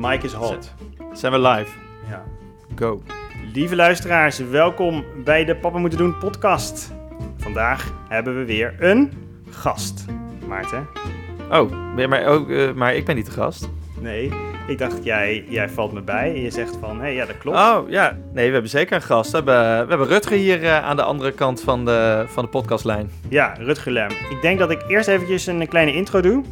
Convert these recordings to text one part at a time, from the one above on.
de mic is hot. Zijn we live? Ja. Go. Lieve luisteraars, welkom bij de Papa Moeten Doen podcast. Vandaag hebben we weer een gast. Maarten? Oh, ben- maar, oh eh, maar ik ben niet de gast. Nee, ik dacht jij, jij valt me bij en je zegt van, hé, hey, ja dat klopt. Oh, ja. Nee, we hebben zeker een gast. We hebben, we hebben Rutger hier eh, aan de andere kant van de, van de podcastlijn. Ja, Rutger Lem. Ik denk dat ik eerst eventjes een kleine intro doe.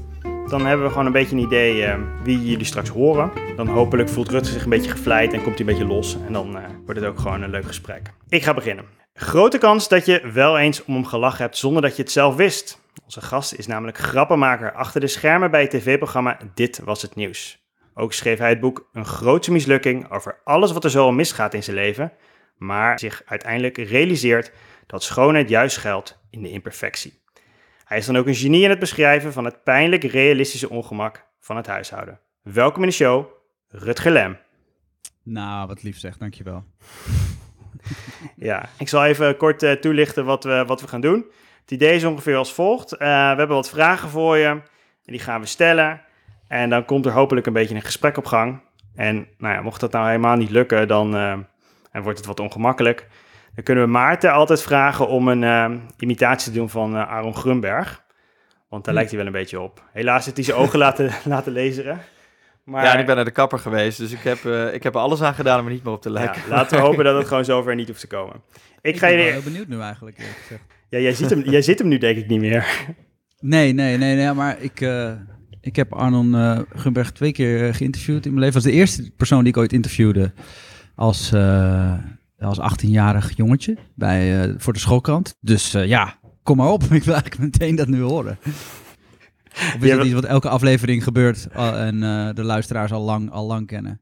Dan hebben we gewoon een beetje een idee eh, wie jullie straks horen. Dan hopelijk voelt Rutger zich een beetje gevleid en komt hij een beetje los. En dan eh, wordt het ook gewoon een leuk gesprek. Ik ga beginnen. Grote kans dat je wel eens om hem gelachen hebt zonder dat je het zelf wist. Onze gast is namelijk grappenmaker achter de schermen bij het tv-programma Dit Was Het Nieuws. Ook schreef hij het boek Een Grootse Mislukking over alles wat er zo al misgaat in zijn leven. Maar zich uiteindelijk realiseert dat schoonheid juist geldt in de imperfectie. Hij is dan ook een genie in het beschrijven van het pijnlijk realistische ongemak van het huishouden. Welkom in de show, Rutger Lem. Nou, wat lief zeg, dankjewel. Ja, ik zal even kort eh, toelichten wat we, wat we gaan doen. Het idee is ongeveer als volgt. Eh, we hebben wat vragen voor je en die gaan we stellen. En dan komt er hopelijk een beetje een gesprek op gang. En nou ja, mocht dat nou helemaal niet lukken, dan en wordt het wat ongemakkelijk. Dan kunnen we Maarten altijd vragen om een eh, imitatie te doen van eh, Aaron Grunberg. Want daar lijkt hij wel een beetje op. Helaas heeft hij zijn ogen laten, laten laseren. Maar Ja, en ik ben naar de kapper geweest, dus ik heb, eh, ik heb er alles aan gedaan om er niet meer op te ja, lijken. laten we hopen dat het gewoon zover niet hoeft te komen. Ik, Ik ga ben wel je... heel benieuwd nu eigenlijk, gezegd. Ja, jij, ziet hem, jij zit hem nu denk ik niet meer. Nee, nee, nee, nee, maar ik, eh, ik heb Arnon eh Gunberg twee keer geïnterviewd in mijn leven. was de eerste persoon die ik ooit interviewde als, eh, als 18-jarig jongetje bij, eh, voor de schoolkrant. Dus eh, ja, kom maar op. Ik wil eigenlijk meteen dat nu horen. Of is we- iets wat elke aflevering gebeurt al- en eh, de luisteraars al lang, al lang kennen?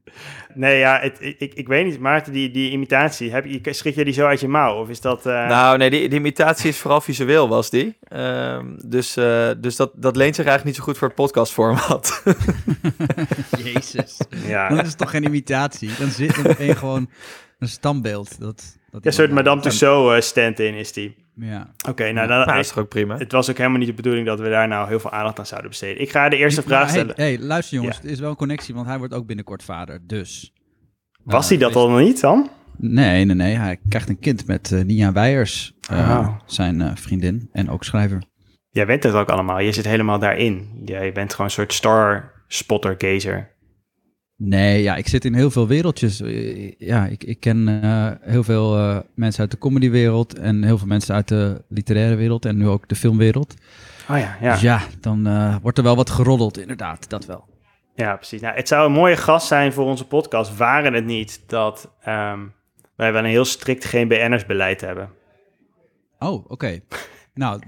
Nee, ja, het, ik, ik, ik weet niet, Maarten, die, die imitatie, heb je, schrik je die zo uit je mouw? Of is dat... eh, Nou, nee, die, die imitatie is vooral visueel, was die. Ehm, dus eh, dus dat, dat leent zich eigenlijk niet zo goed voor het podcastformat. Jezus. ja, Dan is het toch geen imitatie? Dan zit er meteen gewoon een standbeeld. Dat, dat ja, een soort Madame Tussauds eh, stand-in is die. Ja. Oké, nou, nou, dat is toch ook prima? het was ook helemaal niet de bedoeling dat we daar nou heel veel aandacht aan zouden besteden. Ik ga de eerste vraag hey, stellen. hey, luister jongens, Ja. er is wel een connectie, want hij wordt ook binnenkort vader. Dus. Was Eh, hij dat al nog niet dan? Nee, nee, nee. Hij krijgt een kind met eh, Nia Weijers, eh, Oh. zijn eh, vriendin en ook schrijver. Jij bent het ook allemaal, je zit helemaal daarin. Jij bent gewoon een soort star-spotter-gazer. Nee, ja, ik zit in heel veel wereldjes. Eh, Ja, ik, ik ken eh, heel veel eh, mensen uit de comedywereld en heel veel mensen uit de literaire wereld en nu ook de filmwereld. Oh ja, ja. Dus ja, dan wordt er wel wat geroddeld, inderdaad, dat wel. Ja, precies. Nou, het zou een mooie gast zijn voor onze podcast, waren het niet dat ehm, wij wel een heel strikt geen BN'ers-beleid hebben. Oh, oké. Nou,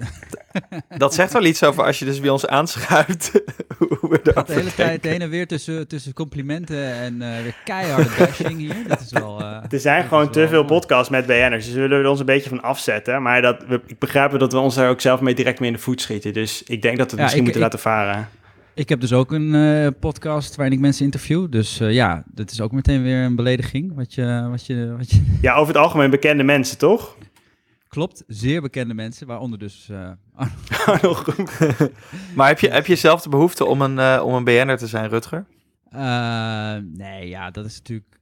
Dat zegt wel iets over als je dus bij ons aanschuift. hoe we gaat de hele tijd heen en weer tussen, tussen complimenten en eh weer keiharde bashing hier. Dat is wel... eh, Er zijn dat gewoon is te wel veel mooi. podcasts met BN'ers, dus we willen er ons een beetje van afzetten. Maar dat, we, ik begrijp wel dat we ons daar ook zelf mee direct mee in de voet schieten. Dus ik denk dat we het Ja, misschien ik- moeten ik- laten varen. Ik heb dus ook een eh, podcast waarin ik mensen interview. Dus eh, ja, dat is ook meteen weer een belediging. Wat je, wat je, wat je... Ja, over het algemeen bekende mensen, toch? Klopt, zeer bekende mensen, waaronder dus... eh, Groen. Maar heb je, heb je zelf de behoefte om een, eh, om een BN'er te zijn, Rutger? eh, nee, ja, dat is natuurlijk...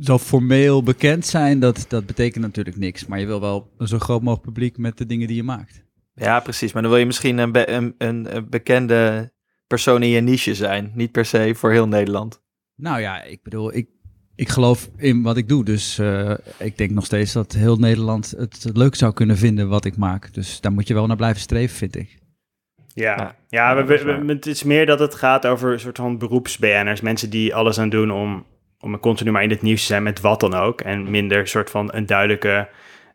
zo formeel bekend zijn, dat, dat betekent natuurlijk niks. Maar je wil wel een zo groot mogelijk publiek met de dingen die je maakt. Ja, precies. Maar dan wil je misschien een, be- een, een, een bekende persoon in je niche zijn. Niet per se voor heel Nederland. Nou ja, ik bedoel, ik, ik geloof in wat ik doe. Dus eh, ik denk nog steeds dat heel Nederland het leuk zou kunnen vinden wat ik maak. Dus daar moet je wel naar blijven streven, vind ik. Ja, Ja. ja, we, het is meer dat het gaat over een soort van beroeps-BN'ers. Mensen die alles aan doen om, om continu maar in het nieuws te zijn met wat dan ook. En minder soort van een duidelijke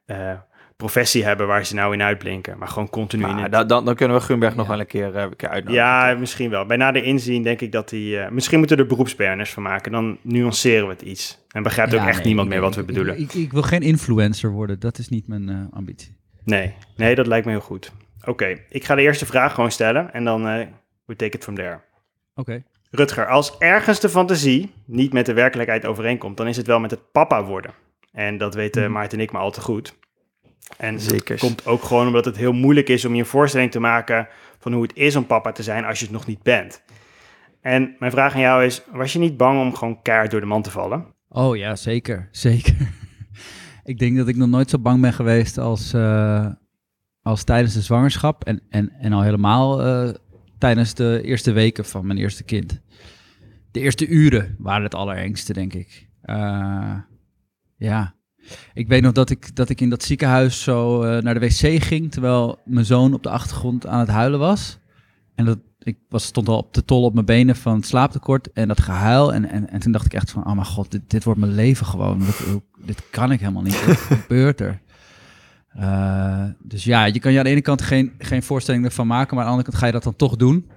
eh, professie hebben waar ze nou in uitblinken. Maar gewoon continu in het... dan, dan, dan kunnen we Grunberg nog Ja. wel een keer, eh, een keer uitnodigen. Ja, misschien wel. Bij nader inzien denk ik dat die... eh, misschien moeten we er beroeps-BN'ers van maken. Dan nuanceren we het iets. En begrijpt ook echt nee, niemand ik- meer wat we ik- bedoelen. Ik, ik, wil geen influencer worden, dat is niet mijn eh, ambitie. Nee, nee, dat lijkt me heel goed. Oké, ik ga de eerste vraag gewoon stellen en dan eh we take it from there. Oké. Rutger, als ergens de fantasie niet met de werkelijkheid overeenkomt, dan is het wel met het papa worden. En dat weten Mhm. Maarten en ik maar al te goed. En Zeker. het komt ook gewoon omdat het heel moeilijk is om je een voorstelling te maken van hoe het is om papa te zijn als je het nog niet bent. En mijn vraag aan jou is, was je niet bang om gewoon keihard door de man te vallen? Oh ja, zeker. Zeker. ik denk dat ik nog nooit zo bang ben geweest als, uh, als tijdens de zwangerschap. En, en, en al helemaal uh, tijdens de eerste weken van mijn eerste kind. De eerste uren waren het allerengste, denk ik. Uh, ja. Ik weet nog dat ik, dat ik in dat ziekenhuis zo naar de wc ging, terwijl mijn zoon op de achtergrond aan het huilen was. En dat, ik was, stond al op de tol op mijn benen van het slaaptekort en dat gehuil. En, en, en toen dacht ik echt van, oh mijn god, dit, dit wordt mijn leven gewoon. Dit, dit kan ik helemaal niet. Wat gebeurt er? Uh, dus ja, je kan je aan de ene kant geen, geen voorstelling ervan maken, maar aan de andere kant ga je dat dan toch doen.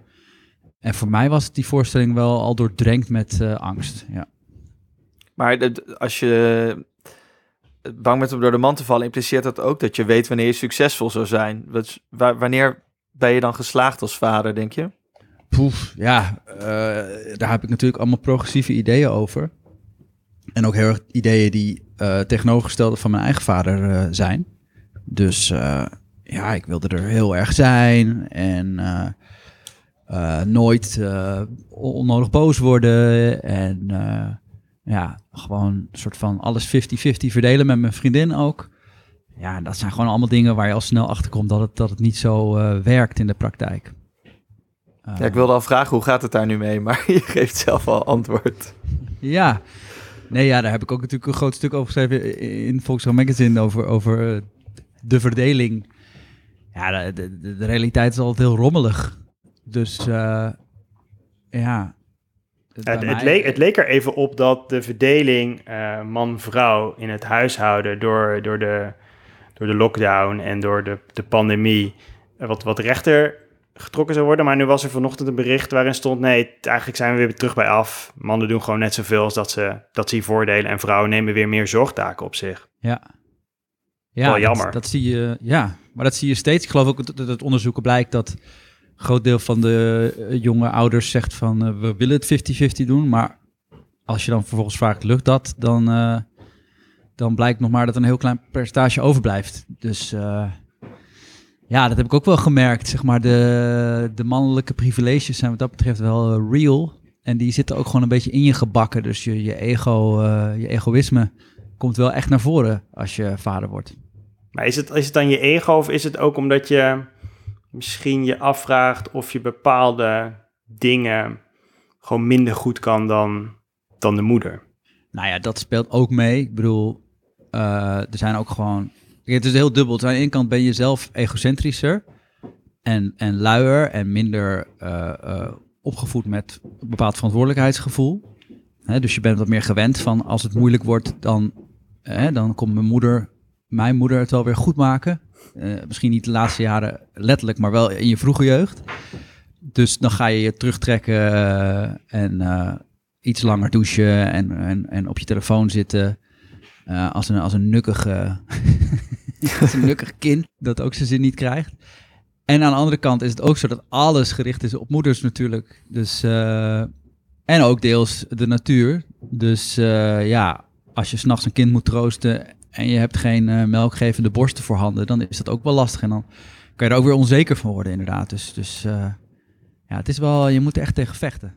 En voor mij was die voorstelling wel al doordrenkt met uh, angst. Ja. Maar als je bang bent om door de man te vallen, impliceert dat ook dat je weet wanneer je succesvol zou zijn. Wat, wanneer ben je dan geslaagd als vader, denk je? Poef, ja, uh, daar heb ik natuurlijk allemaal progressieve ideeën over. En ook heel erg ideeën die uh, tegenovergestelde van mijn eigen vader uh, zijn. Dus ja, ik wilde er heel erg zijn en nooit onnodig boos worden. En ja, gewoon een soort van alles 50-50 verdelen met mijn vriendin ook. Ja, dat zijn gewoon allemaal dingen waar je al snel achter komt dat het, dat het niet zo uh, werkt in de praktijk. Uh, ja, ik wilde al vragen, hoe gaat het daar nu mee? Maar je geeft zelf al antwoord. Ja, nee, ja, daar heb ik ook natuurlijk een groot stuk over geschreven in Volkswagen Magazine over, over uh, de verdeling. Ja, de, de, de, realiteit is altijd heel rommelig. Dus ja, het, het, leek, het, leek, er even op dat de verdeling uh, man-vrouw in het huishouden door, door de door de lockdown en door de, de pandemie wat, wat rechter getrokken zou worden. Maar nu was er vanochtend een bericht waarin stond: nee, eigenlijk zijn we weer terug bij af. Mannen doen gewoon net zoveel als dat ze, dat ze voordelen. En vrouwen nemen weer meer zorgtaken op zich. Ja. Ja, Wel jammer. Dat, dat, zie je, ja, maar dat zie je steeds. Ik geloof ook dat het onderzoeken blijkt dat groot deel van de eh, jonge ouders zegt van uh, we willen het 50-50 doen. Maar als je dan vervolgens vraagt, lukt dat? Dan, uh, dan blijkt nog maar dat een heel klein percentage overblijft. Dus ja, dat heb ik ook wel gemerkt. Zeg maar, de, de mannelijke privileges zijn wat dat betreft wel real. En die zitten ook gewoon een beetje in je gebakken. Dus je, je ego, je egoïsme komt wel echt naar voren als je vader wordt. Maar is het, is het dan je ego of is het ook omdat je misschien je afvraagt of je bepaalde dingen gewoon minder goed kan dan, dan de moeder? Nou ja, dat speelt ook mee. Ik bedoel, uh, er zijn ook gewoon. Het is heel dubbel. Aan de ene kant ben je zelf egocentrischer en, en luier en minder uh, uh, opgevoed met een bepaald verantwoordelijkheidsgevoel. Dus je bent wat meer gewend van als het moeilijk wordt, dan, hè, dan komt mijn moeder, mijn moeder het wel weer goed maken. Misschien niet de laatste jaren letterlijk, maar wel in je vroege jeugd. Dus dan ga je je terugtrekken en iets langer douchen en, en, en op je telefoon zitten. Als, een, als een nukkig, als een nukkig kind dat ook zijn zin niet krijgt. En aan de andere kant is het ook zo dat alles gericht is op moeders natuurlijk. Dus, en ook deels de natuur. Dus ja, als je s'nachts een kind moet troosten en je hebt geen melkgevende borsten voorhanden, dan is dat ook wel lastig. En dan kan je er ook weer onzeker van worden inderdaad. Dus, dus ja, het is wel, je moet er echt tegen vechten.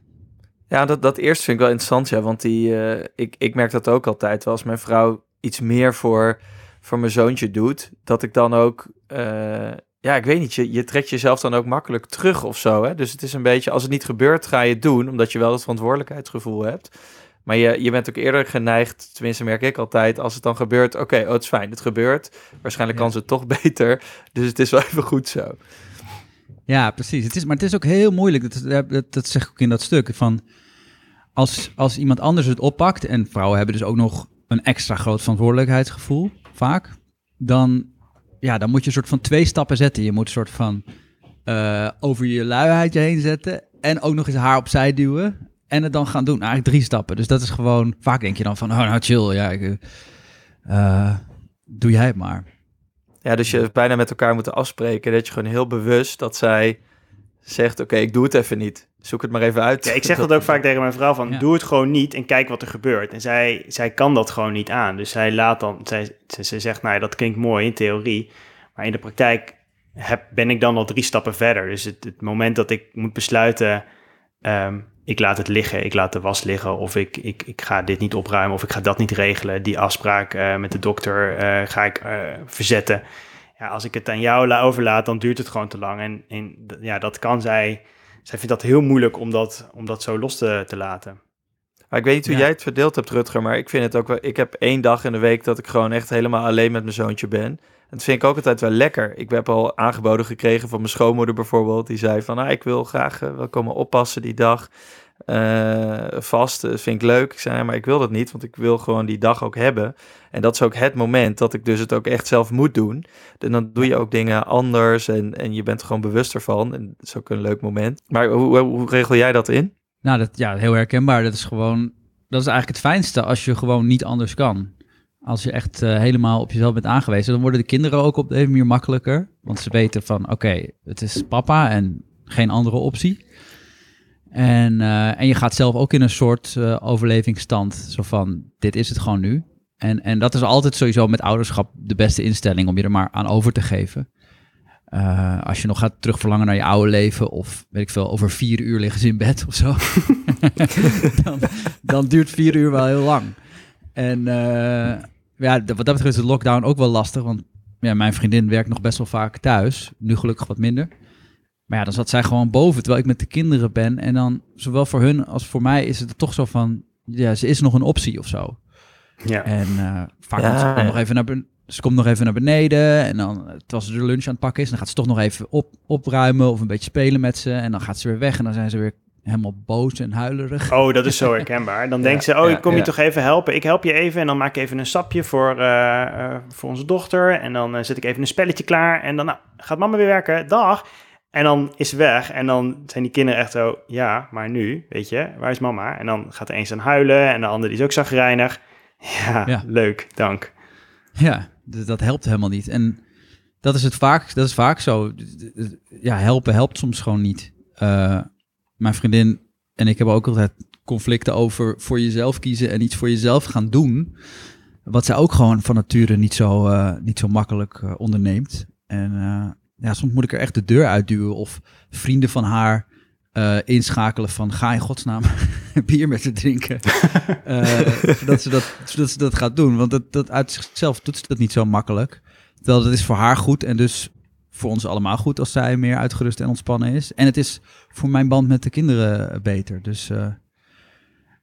Ja, dat, dat eerste vind ik wel interessant, ja. Want die, uh, ik, ik merk dat ook altijd wel. Als mijn vrouw iets meer voor, voor mijn zoontje doet, dat ik dan ook... Ja, ik weet niet, je, je trekt jezelf dan ook makkelijk terug of zo. Hè? Dus het is een beetje, als het niet gebeurt, ga je het doen, omdat je wel het verantwoordelijkheidsgevoel hebt. Maar je, je bent ook eerder geneigd, tenminste merk ik altijd, als het dan gebeurt, oké, okay, oh, het is fijn, het gebeurt. Waarschijnlijk ja. kan ze het toch beter, dus het is wel even goed zo. Ja, precies. Het is, maar het is ook heel moeilijk. Dat, dat, dat zeg ik ook in dat stuk. Van als, als iemand anders het oppakt, en vrouwen hebben dus ook nog een extra groot verantwoordelijkheidsgevoel, vaak, dan, ja, dan moet je een soort van twee stappen zetten. Je moet een soort van uh, over je luiheid je heen zetten en ook nog eens haar opzij duwen en het dan gaan doen. Eigenlijk drie stappen. Dus dat is gewoon, vaak denk je dan van, oh nou chill, ja, ik, uh, doe jij het maar. Ja, dus je bijna met elkaar moeten afspreken dat je gewoon heel bewust dat zij zegt, oké, ik doe het even niet. Zoek het maar even uit. Ja, ik zeg dat ook vaak tegen mijn vrouw van, doe het gewoon niet en kijk wat er gebeurt. En zij, zij kan dat gewoon niet aan. Dus zij laat dan, zij, ze, zegt, nou ja, dat klinkt mooi in theorie. Maar in de praktijk heb, ben ik dan al drie stappen verder. Dus het, het moment dat ik moet besluiten, ehm, ik laat het liggen, ik laat de was liggen, of ik, ik, ik ga dit niet opruimen, of ik ga dat niet regelen. Die afspraak eh, met de dokter eh, ga ik eh, verzetten. Ja, als ik het aan jou la- overlaat, dan duurt het gewoon te lang. En, en ja, dat kan zij. Zij vindt dat heel moeilijk om dat, om dat zo los te, te laten. Maar ik weet niet hoe Ja. jij het verdeeld hebt, Rutger, maar ik vind het ook wel... Ik heb één dag in de week dat ik gewoon echt helemaal alleen met mijn zoontje ben. Dat vind ik ook altijd wel lekker. Ik heb al aangeboden gekregen van mijn schoonmoeder bijvoorbeeld. Die zei van, ah, ik wil graag eh, wel komen oppassen die dag. eh, vast, dat vind ik leuk. Ik zei, maar ik wil dat niet, want ik wil gewoon die dag ook hebben. En dat is ook het moment dat ik dus het ook echt zelf moet doen. En dan doe je ook dingen anders en, en je bent er gewoon bewuster van. En dat is ook een leuk moment. Maar hoe, hoe regel jij dat in? Nou, dat, ja, heel herkenbaar. Dat is gewoon, dat is eigenlijk het fijnste als je gewoon niet anders kan. Als je echt eh, helemaal op jezelf bent aangewezen, dan worden de kinderen ook op de manier makkelijker. Want ze weten van, oké, het is papa en geen andere optie. En, eh, en je gaat zelf ook in een soort eh, overlevingsstand. Zo van, dit is het gewoon nu. En, en dat is altijd sowieso met ouderschap de beste instelling om je er maar aan over te geven. Als je nog gaat terugverlangen naar je oude leven of weet ik veel, over vier uur liggen ze in bed of zo. dan, dan duurt vier uur wel heel lang. En ja, wat dat betreft is de lockdown ook wel lastig, want ja, mijn vriendin werkt nog best wel vaak thuis. Nu gelukkig wat minder. Maar ja, dan zat zij gewoon boven terwijl ik met de kinderen ben. En dan, zowel voor hun als voor mij, is het toch zo van, ja, ze is nog een optie of zo. Ja. En eh, vaak Ja, komt ze, ja. nog even naar ben- ze komt nog even naar beneden. En dan, eh, terwijl ze de lunch aan het pakken is, dan gaat ze toch nog even op, opruimen of een beetje spelen met ze. En dan gaat ze weer weg en dan zijn ze weer helemaal boos en huilerig. Oh, dat is zo herkenbaar. Dan Ja, denkt ze, oh, ik kom je ja. toch even helpen. Ik help je even en dan maak ik even een sapje voor, eh, eh, voor onze dochter. En dan eh, zet ik even een spelletje klaar. En dan nou, gaat mama weer werken. Dag. En dan is ze weg. En dan zijn die kinderen echt zo, ja, maar nu, weet je, waar is mama? En dan gaat er eens aan huilen en de ander die is ook zagrijnig. Ja, Ja. leuk, dank. Ja, dat helpt helemaal niet. En dat is het vaak, dat is vaak zo. Ja, helpen helpt soms gewoon niet. Mijn vriendin en ik hebben ook altijd conflicten over voor jezelf kiezen en iets voor jezelf gaan doen. Wat zij ook gewoon van nature niet zo, eh, niet zo makkelijk eh, onderneemt. En eh, ja, soms moet ik er echt de deur uitduwen of vrienden van haar inschakelen van ga in godsnaam bier met ze drinken. Zodat, ze dat, zodat ze dat gaat doen. Want dat, dat uit zichzelf doet ze dat niet zo makkelijk. Terwijl dat is voor haar goed en dus voor ons allemaal goed als zij meer uitgerust en ontspannen is. En het is voor mijn band met de kinderen beter. Dus, eh,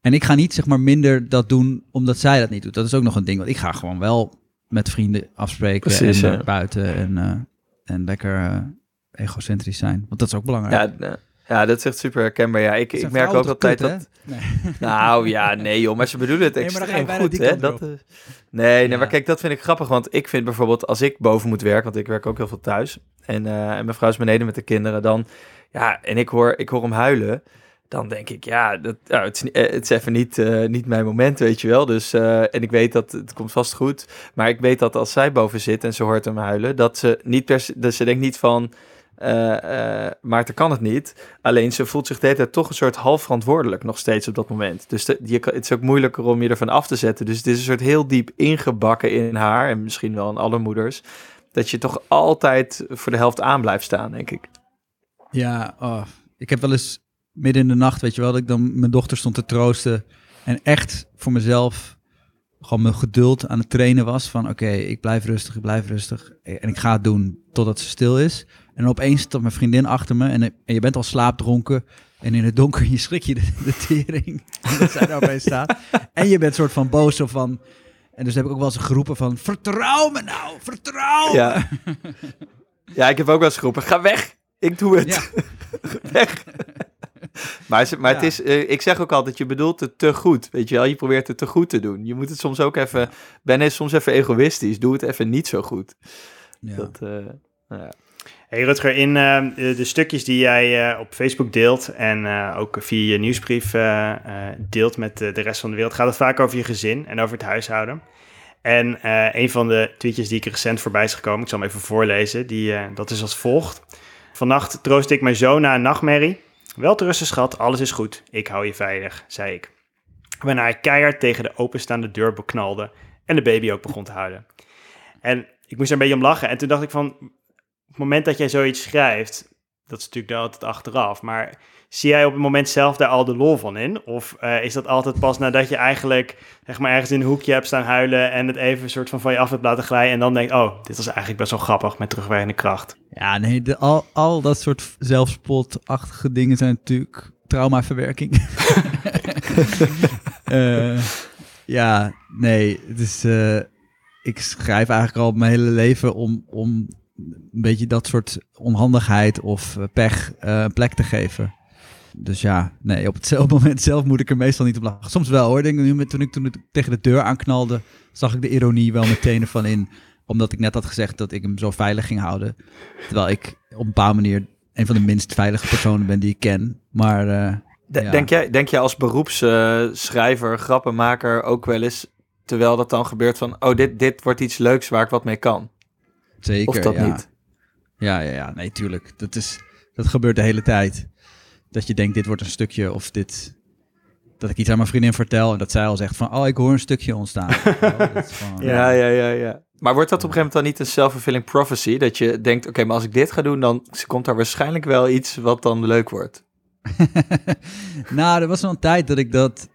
en ik ga niet zeg maar minder dat doen omdat zij dat niet doet. Dat is ook nog een ding. Want ik ga gewoon wel met vrienden afspreken Precies, en ja. eh, buiten en, eh, en lekker egocentrisch zijn. Want dat is ook belangrijk. Ja, ja, dat is echt super herkenbaar. Ja, ik, ik merk ook altijd kut, dat... Nee. Nou ja, nee joh, maar ze bedoelen het Nee, extreem bijna goed. Hè? Dat, nee, nee, Ja. maar kijk, dat vind ik grappig. Want ik vind bijvoorbeeld, als ik boven moet werken, want ik werk ook heel veel thuis. En, eh, en mijn vrouw is beneden met de kinderen. Dan, ja, en ik hoor, ik hoor hem huilen. Dan denk ik, ja, dat, nou, het, is, eh, het is even niet, eh, niet mijn moment, weet je wel. Dus, en ik weet dat het komt vast goed. Maar ik weet dat als zij boven zit en ze hoort hem huilen, dat ze niet per dus ze denkt niet van, eh eh Maarten kan het niet. Alleen ze voelt zich de hele tijd toch een soort half verantwoordelijk nog steeds op dat moment. Dus het is ook moeilijker om je ervan af te zetten. Dus het is een soort heel diep ingebakken in haar en misschien wel in alle moeders. Dat je toch altijd voor de helft aan blijft staan, denk ik. Ja, oh. ik heb wel eens midden in de nacht, weet je wel, dat ik dan mijn dochter stond te troosten en echt voor mezelf gewoon mijn geduld aan het trainen was van oké, ik blijf rustig, ik blijf rustig en ik ga het doen totdat ze stil is. En opeens staat mijn vriendin achter me en, en je bent al slaapdronken en in het donker je schrik je de, de tering dat zij daar opeens staat. En je bent soort van boos of van... En dus heb ik ook wel eens geroepen van, vertrouw me nou, vertrouw me. Ja. ja, ik heb ook wel eens geroepen, ga weg, ik doe het. Ja. weg. Maar, maar het is, eh, ik zeg ook altijd, je bedoelt het te goed. Weet je wel, je probeert het te goed te doen. Je moet het soms ook even, ben eens soms even egoïstisch. Doe het even niet zo goed. Ja. Dat, eh, nou ja. Hey Rutger, in eh, de, stukjes die jij eh, op Facebook deelt en eh, ook via je nieuwsbrief deelt met de, rest van de wereld, gaat het vaak over je gezin en over het huishouden. En een van de tweetjes die ik recent voorbij is gekomen, ik zal hem even voorlezen, die, dat is als volgt. Vannacht troost ik mijn zoon na een nachtmerrie. Wel te rusten, schat, alles is goed. Ik hou je veilig, zei ik. Waarna hij keihard tegen de openstaande deur beknalde en de baby ook begon te huilen. En ik moest er een beetje om lachen. En toen dacht ik van, het moment dat jij zoiets schrijft, dat is natuurlijk altijd achteraf. Maar zie jij op het moment zelf daar al de lol van in? Of uh, is dat altijd pas nadat je eigenlijk zeg maar, ergens in een hoekje hebt staan huilen en het even een soort van van je af hebt laten glijden en dan denkt, oh, dit was eigenlijk best wel grappig met terugwerkende kracht. Ja, nee, de, al, al dat soort zelfspotachtige dingen zijn natuurlijk traumaverwerking. uh, ja, nee, het is, uh, ik schrijf eigenlijk al mijn hele leven om, om een beetje dat soort onhandigheid of pech uh, een plek te geven. Dus ja, nee, op hetzelfde moment zelf moet ik er meestal niet op lachen. Soms wel hoor. Denk nu, toen ik toen ik tegen de deur aanknalde, zag ik de ironie wel meteen ervan in. Omdat ik net had gezegd dat ik hem zo veilig ging houden. Terwijl ik op een bepaalde manier een van de minst veilige personen ben die ik ken. Maar. Uh, ja. denk, jij, denk jij als beroepsschrijver, uh, grappenmaker ook wel eens, terwijl dat dan gebeurt van, oh, dit, dit wordt iets leuks waar ik wat mee kan? Zeker. Of dat ja. niet? Ja, ja, ja, nee, tuurlijk. Dat, is, dat gebeurt de hele tijd dat je denkt, dit wordt een stukje of dit... Dat ik iets aan mijn vriendin vertel en dat zij al zegt van, oh, ik hoor een stukje ontstaan. van, ja, ja, ja, ja. Maar wordt dat op een gegeven moment dan niet een self-fulfilling prophecy? Dat je denkt, oké, okay, maar als ik dit ga doen, dan komt daar waarschijnlijk wel iets wat dan leuk wordt. nou, er was wel een tijd dat ik dat,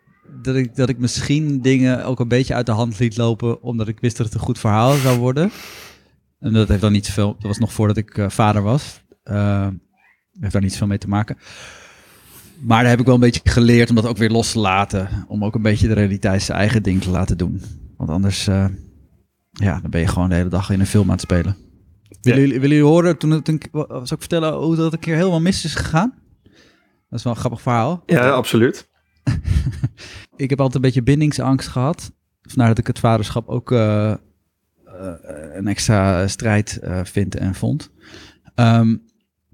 dat ik, dat ik misschien dingen ook een beetje uit de hand liet lopen, omdat ik wist dat het een goed verhaal zou worden. En dat heeft dan niet zoveel, dat was nog voordat ik uh, vader was. Uh, heeft daar niets van mee te maken. Maar daar heb ik wel een beetje geleerd om dat ook weer los te laten. Om ook een beetje de realiteit zijn eigen ding te laten doen. Want anders, uh, ja, dan ben je gewoon de hele dag in een film aan het spelen. Willen, jullie, willen jullie horen, toen, toen zal ik vertellen hoe dat een keer helemaal mis is gegaan? Dat is wel een grappig verhaal. Ja, absoluut. ik heb altijd een beetje bindingsangst gehad. Vandaar dat ik het vaderschap ook uh, een extra strijd vind en vond. Um,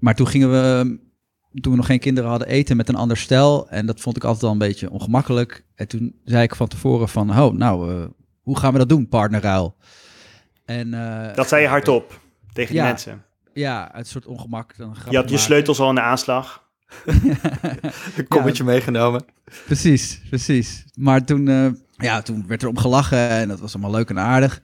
maar toen gingen we, toen we nog geen kinderen hadden, eten met een ander stel. En dat vond ik altijd al een beetje ongemakkelijk. En toen zei ik van tevoren van, oh, nou, uh, hoe gaan we dat doen, partnerruil? En, uh, dat zei je hardop tegen ja, die mensen? Ja, uit een soort ongemak. Dan je had je sleutels al in de aanslag? een kommetje ja, meegenomen. Precies, precies. Maar toen, uh, ja, toen werd er om gelachen en dat was allemaal leuk en aardig.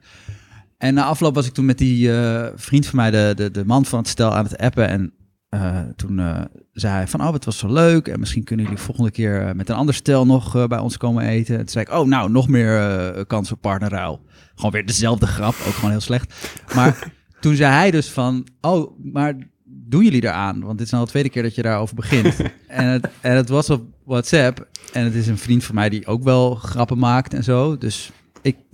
En na afloop was ik toen met die uh, vriend van mij, de, de, de man van het stel, aan het appen. En uh, toen uh, zei hij van, oh, het was zo leuk. En misschien kunnen jullie volgende keer met een ander stel nog bij ons komen eten. En toen zei ik, oh, nou, nog meer kans op partnerruil. Gewoon weer dezelfde grap, ook gewoon heel slecht. Maar toen zei hij dus van, oh, maar doen jullie eraan? Want dit is nou de tweede keer dat je daarover begint. en, het, en het was op WhatsApp. En het is een vriend van mij die ook wel grappen maakt en zo. Dus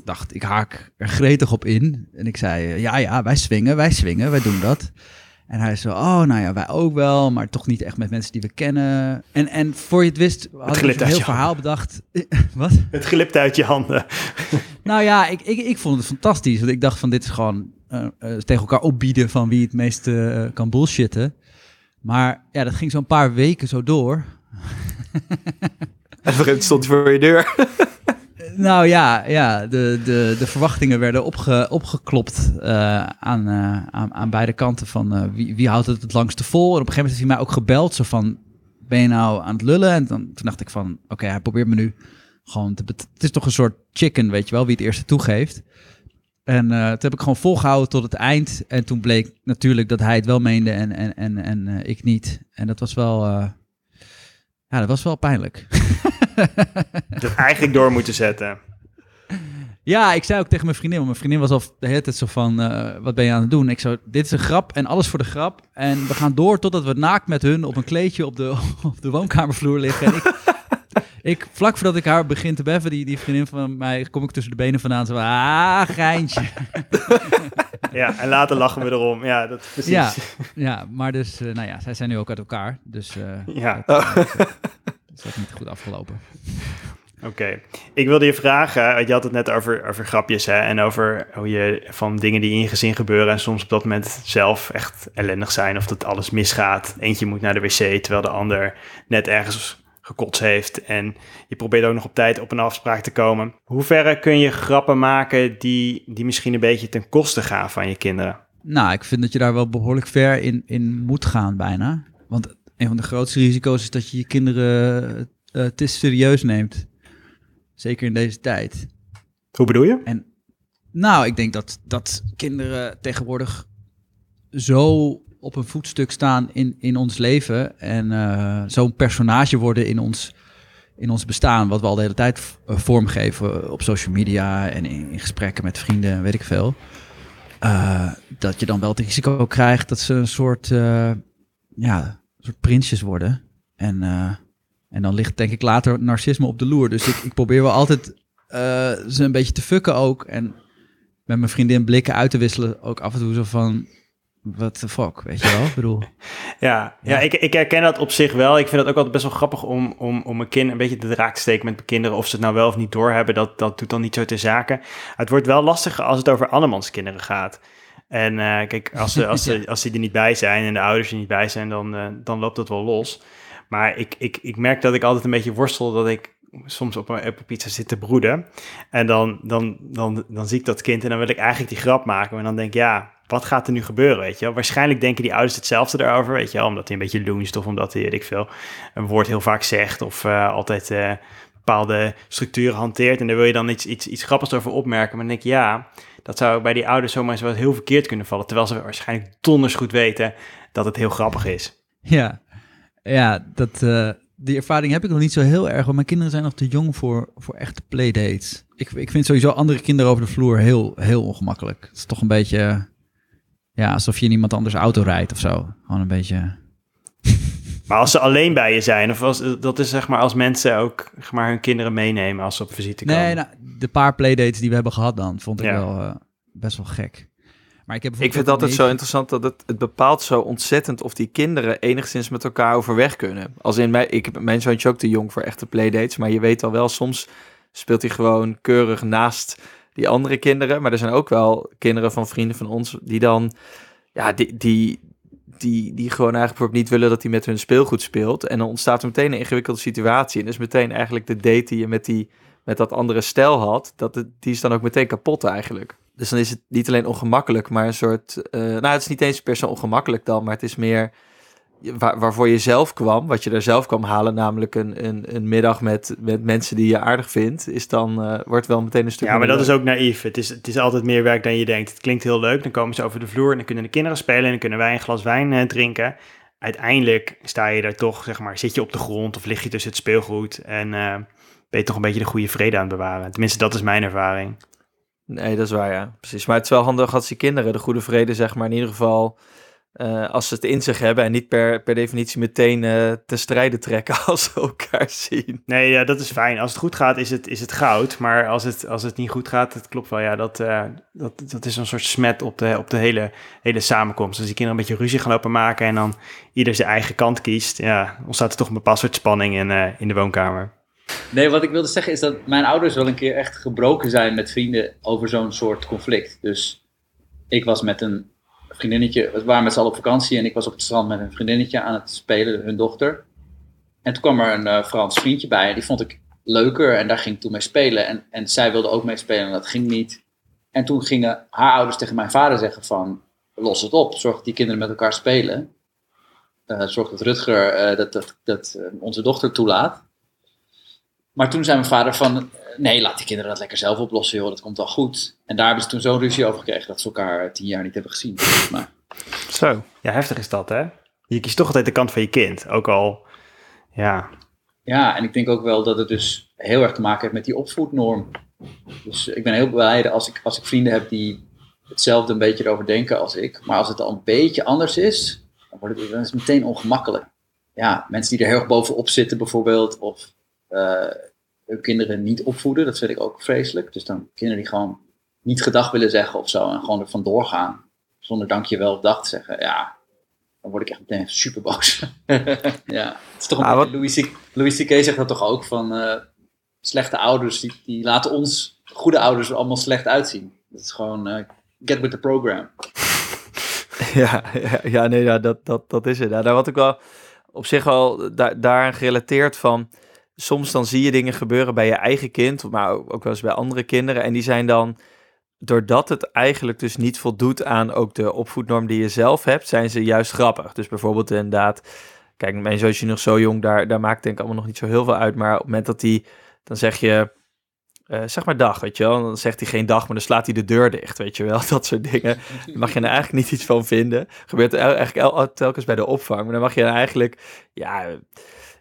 dacht, ik haak er gretig op in. En ik zei, ja, ja, wij swingen, wij swingen, wij doen dat. En hij zo, oh, nou ja, wij ook wel, maar toch niet echt met mensen die we kennen. En, en voor je het wist, had ik een heel verhaal bedacht. Wat? Het glipt uit je handen. nou ja, ik, ik, ik vond het fantastisch. Want ik dacht van, dit is gewoon uh, uh, tegen elkaar opbieden van wie het meest uh, kan bullshitten. Maar ja, dat ging zo'n paar weken zo door. en het stond voor je deur. Nou ja, ja de, de, de verwachtingen werden opge, opgeklopt uh, aan, uh, aan, aan beide kanten van uh, wie, wie houdt het het langste vol. En op een gegeven moment heeft hij mij ook gebeld, zo van, ben je nou aan het lullen? En dan, toen dacht ik van, oké, hij probeert me nu gewoon te... Het is toch een soort chicken, weet je wel, wie het eerste toegeeft. En toen heb ik gewoon volgehouden tot het eind. En toen bleek natuurlijk dat hij het wel meende en, en, en, en ik niet. En dat was wel... ja, dat was wel pijnlijk. dat eigenlijk door moeten zetten. Ja, ik zei ook tegen mijn vriendin, want mijn vriendin was al de hele tijd zo van, uh, wat ben je aan het doen? Ik zo, dit is een grap en alles voor de grap. En we gaan door totdat we naakt met hun op een kleedje op de, op de woonkamervloer liggen. En ik, ik, vlak voordat ik haar begin te beffen, die, die vriendin van mij, kom ik tussen de benen vandaan. Zo, ah, geintje. Ja, en later lachen we erom. Ja, dat precies. Ja, ja maar dus, uh, nou ja, zij zijn nu ook uit elkaar. Dus uh, ja. Dat, is ook niet goed afgelopen. Oké, okay. ik wilde je vragen, je had het net over, over grapjes hè, en over hoe je van dingen die in je gezin gebeuren en soms op dat moment zelf echt ellendig zijn of dat alles misgaat. Eentje moet naar de wc terwijl de ander net ergens gekotst heeft en je probeert ook nog op tijd op een afspraak te komen. Hoe ver kun je grappen maken die, die misschien een beetje ten koste gaan van je kinderen? Nou, ik vind dat je daar wel behoorlijk ver in, in moet gaan bijna. Want een van de grootste risico's is dat je je kinderen uh, te serieus neemt. Zeker in deze tijd. Hoe bedoel je? En nou, ik denk dat, dat kinderen tegenwoordig zo op een voetstuk staan in, in ons leven en eh, zo'n personage worden in ons, in ons bestaan, wat we al de hele tijd eh, vormgeven op social media en in, in gesprekken met vrienden en weet ik veel. eh, dat je dan wel het risico krijgt dat ze een soort, eh, ja, soort prinsjes worden. En, eh, en dan ligt denk ik later narcisme op de loer. Dus ik, ik probeer wel altijd eh, ze een beetje te fucken ook. En met mijn vriendin blikken uit te wisselen. Ook af en toe zo van, what the fuck, weet je wel? Ik bedoel, Ja, ja. Ja. ik, ik herken dat op zich wel. Ik vind het ook altijd best wel grappig om, om, om een kind een beetje de draak te steken met mijn kinderen. Of ze het nou wel of niet doorhebben, dat, dat doet dan niet zo ter zake. Het wordt wel lastiger als het over andermans kinderen gaat. En eh, kijk, als ze, als, ze, als ze er niet bij zijn en de ouders er niet bij zijn, dan, eh, dan loopt dat wel los. Maar ik, ik, ik merk dat ik altijd een beetje worstel dat ik soms op een, op een pizza zit te broeden. En dan, dan, dan, dan zie ik dat kind en dan wil ik eigenlijk die grap maken. En dan denk ik, ja, wat gaat er nu gebeuren, weet je wel? Waarschijnlijk denken die ouders hetzelfde erover, weet je wel? Omdat hij een beetje loonst of omdat hij, weet ik veel, een woord heel vaak zegt of eh, altijd bepaalde structuren hanteert. En daar wil je dan iets, iets, iets grappigs over opmerken. Maar dan denk ik, ja, dat zou bij die ouders zomaar eens wel heel verkeerd kunnen vallen. Terwijl ze waarschijnlijk donders goed weten dat het heel grappig is. ja, ja dat, eh, die ervaring heb ik nog niet zo heel erg. Want mijn kinderen zijn nog te jong voor, voor echte playdates. Ik, ik vind sowieso andere kinderen over de vloer heel, heel ongemakkelijk. Het is toch een beetje, ja, alsof je in iemand anders auto rijdt of zo. Gewoon een beetje... Maar als ze alleen bij je zijn, of als, dat is zeg maar als mensen ook zeg maar, hun kinderen meenemen als ze op visite komen. Nee, nou, de paar playdates die we hebben gehad dan, vond ik Ja. wel eh, best wel gek. Maar ik heb Ik vind het altijd zo interessant dat het, het bepaalt zo ontzettend of die kinderen enigszins met elkaar overweg kunnen. Als in mij, ik heb mijn zoontje ook te jong voor echte playdates, maar je weet al wel, soms speelt hij gewoon keurig naast die andere kinderen. Maar er zijn ook wel kinderen van vrienden van ons die dan, ja, die, die, die, die gewoon eigenlijk ook niet willen dat hij met hun speelgoed speelt. En dan ontstaat er meteen een ingewikkelde situatie. En dus meteen eigenlijk de date die je met, die, met dat andere stel had, dat die is dan ook meteen kapot eigenlijk. Dus dan is het niet alleen ongemakkelijk, maar een soort... eh, nou, het is niet eens per se ongemakkelijk dan, maar het is meer waar, waarvoor je zelf kwam, wat je er zelf kwam halen, namelijk een, een, een middag met, met mensen die je aardig vindt, is dan, eh, wordt wel meteen een stuk Ja, maar dat is ook naïef. Het is, het is altijd meer werk dan je denkt. Het klinkt heel leuk, dan komen ze over de vloer en dan kunnen de kinderen spelen en dan kunnen wij een glas wijn eh, drinken. Uiteindelijk sta je daar toch, zeg maar, zit je op de grond of lig je tussen het speelgoed en eh, ben je toch een beetje de goede vrede aan het bewaren. Tenminste, dat is mijn ervaring. Nee, dat is waar, ja. Precies. Maar het is wel handig als die kinderen de goede vrede, zeg maar, in ieder geval... eh, als ze het in zich hebben en niet per, per definitie meteen eh, te strijden trekken als ze elkaar zien. Nee, ja, dat is fijn. Als het goed gaat, is het, is het goud. Maar als het, als het niet goed gaat, het klopt wel. Ja, dat, eh, dat, dat is een soort smet op de, op de hele, hele samenkomst. Als die kinderen een beetje ruzie gaan lopen maken en dan ieder zijn eigen kant kiest, ja, ontstaat er toch een bepaald soort spanning in, eh, in de woonkamer. Nee, wat ik wilde zeggen is dat mijn ouders wel een keer echt gebroken zijn met vrienden over zo'n soort conflict. Dus ik was met een vriendinnetje, we waren met z'n allen op vakantie en ik was op het strand met een vriendinnetje aan het spelen, hun dochter. En toen kwam er een eh, Frans vriendje bij en die vond ik leuker en daar ging ik toen mee spelen. En, en zij wilde ook mee spelen en dat ging niet. En toen gingen haar ouders tegen mijn vader zeggen van, los het op, zorg dat die kinderen met elkaar spelen. Eh, zorg dat Rutger eh, dat, dat, dat onze dochter toelaat. Maar toen zei mijn vader van, nee, laat die kinderen dat lekker zelf oplossen, joh, dat komt wel goed. En daar hebben ze toen zo'n ruzie over gekregen dat ze elkaar tien jaar niet hebben gezien. Maar, Zo. Ja, heftig is dat, hè? Je kiest toch altijd de kant van je kind. Ook al, ja, ja, en ik denk ook wel dat het dus heel erg te maken heeft met die opvoednorm. Dus ik ben heel blij als ik, als ik vrienden heb die hetzelfde een beetje erover denken als ik. Maar als het al een beetje anders is, dan, wordt het, dan is het meteen ongemakkelijk. Ja, mensen die er heel erg bovenop zitten bijvoorbeeld, of eh, kinderen niet opvoeden, dat vind ik ook vreselijk. Dus dan kinderen die gewoon niet gedag willen zeggen of zo en gewoon er vandoor gaan, zonder dankjewel of dag te zeggen. Ja, dan word ik echt meteen super boos. ja, het is toch een Ah, beetje, Louis C- Louis C.K. zegt dat toch ook, van eh, slechte ouders, die, die laten ons goede ouders er allemaal slecht uitzien. Dat is gewoon, eh, get with the program. Ja, ja, ja nee, ja, dat, dat, dat is het. Ja, daar had ik wel op zich wel daar, daaraan gerelateerd van. Soms dan zie je dingen gebeuren bij je eigen kind, maar ook wel eens bij andere kinderen. En die zijn dan, doordat het eigenlijk dus niet voldoet aan ook de opvoednorm die je zelf hebt, zijn ze juist grappig. Dus bijvoorbeeld inderdaad, kijk, mijn zoontje nog zo jong, daar, daar maakt denk ik allemaal nog niet zo heel veel uit. Maar op het moment dat hij, dan zeg je, eh, zeg maar dag, weet je wel. Dan zegt hij geen dag, maar dan slaat hij de deur dicht, weet je wel. Dat soort dingen. Daar mag je er eigenlijk niet iets van vinden. Gebeurt eigenlijk el- telkens bij de opvang. Maar dan mag je dan eigenlijk, ja,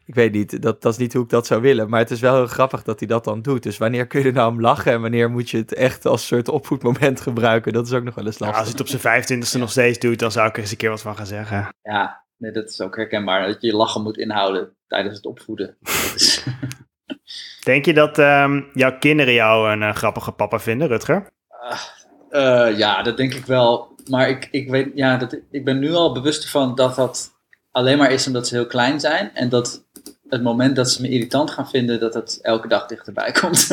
ik weet niet, dat, dat is niet hoe ik dat zou willen. Maar het is wel heel grappig dat hij dat dan doet. Dus wanneer kun je er nou om lachen en wanneer moet je het echt als soort opvoedmoment gebruiken? Dat is ook nog wel eens lastig. als hij het op zijn 25e nog steeds doet, dan zou ik er eens een keer wat van gaan zeggen. Ja, nee, dat is ook herkenbaar. Dat je je lachen moet inhouden tijdens het opvoeden. Is, Denk je dat ehm, jouw kinderen jou een eh, grappige papa vinden, Rutger? Eh, ja, dat denk ik wel. Maar ik, ik, weet, ja, dat, ik ben nu al bewust ervan dat dat alleen maar is omdat ze heel klein zijn. En dat het moment dat ze me irritant gaan vinden, dat het elke dag dichterbij komt.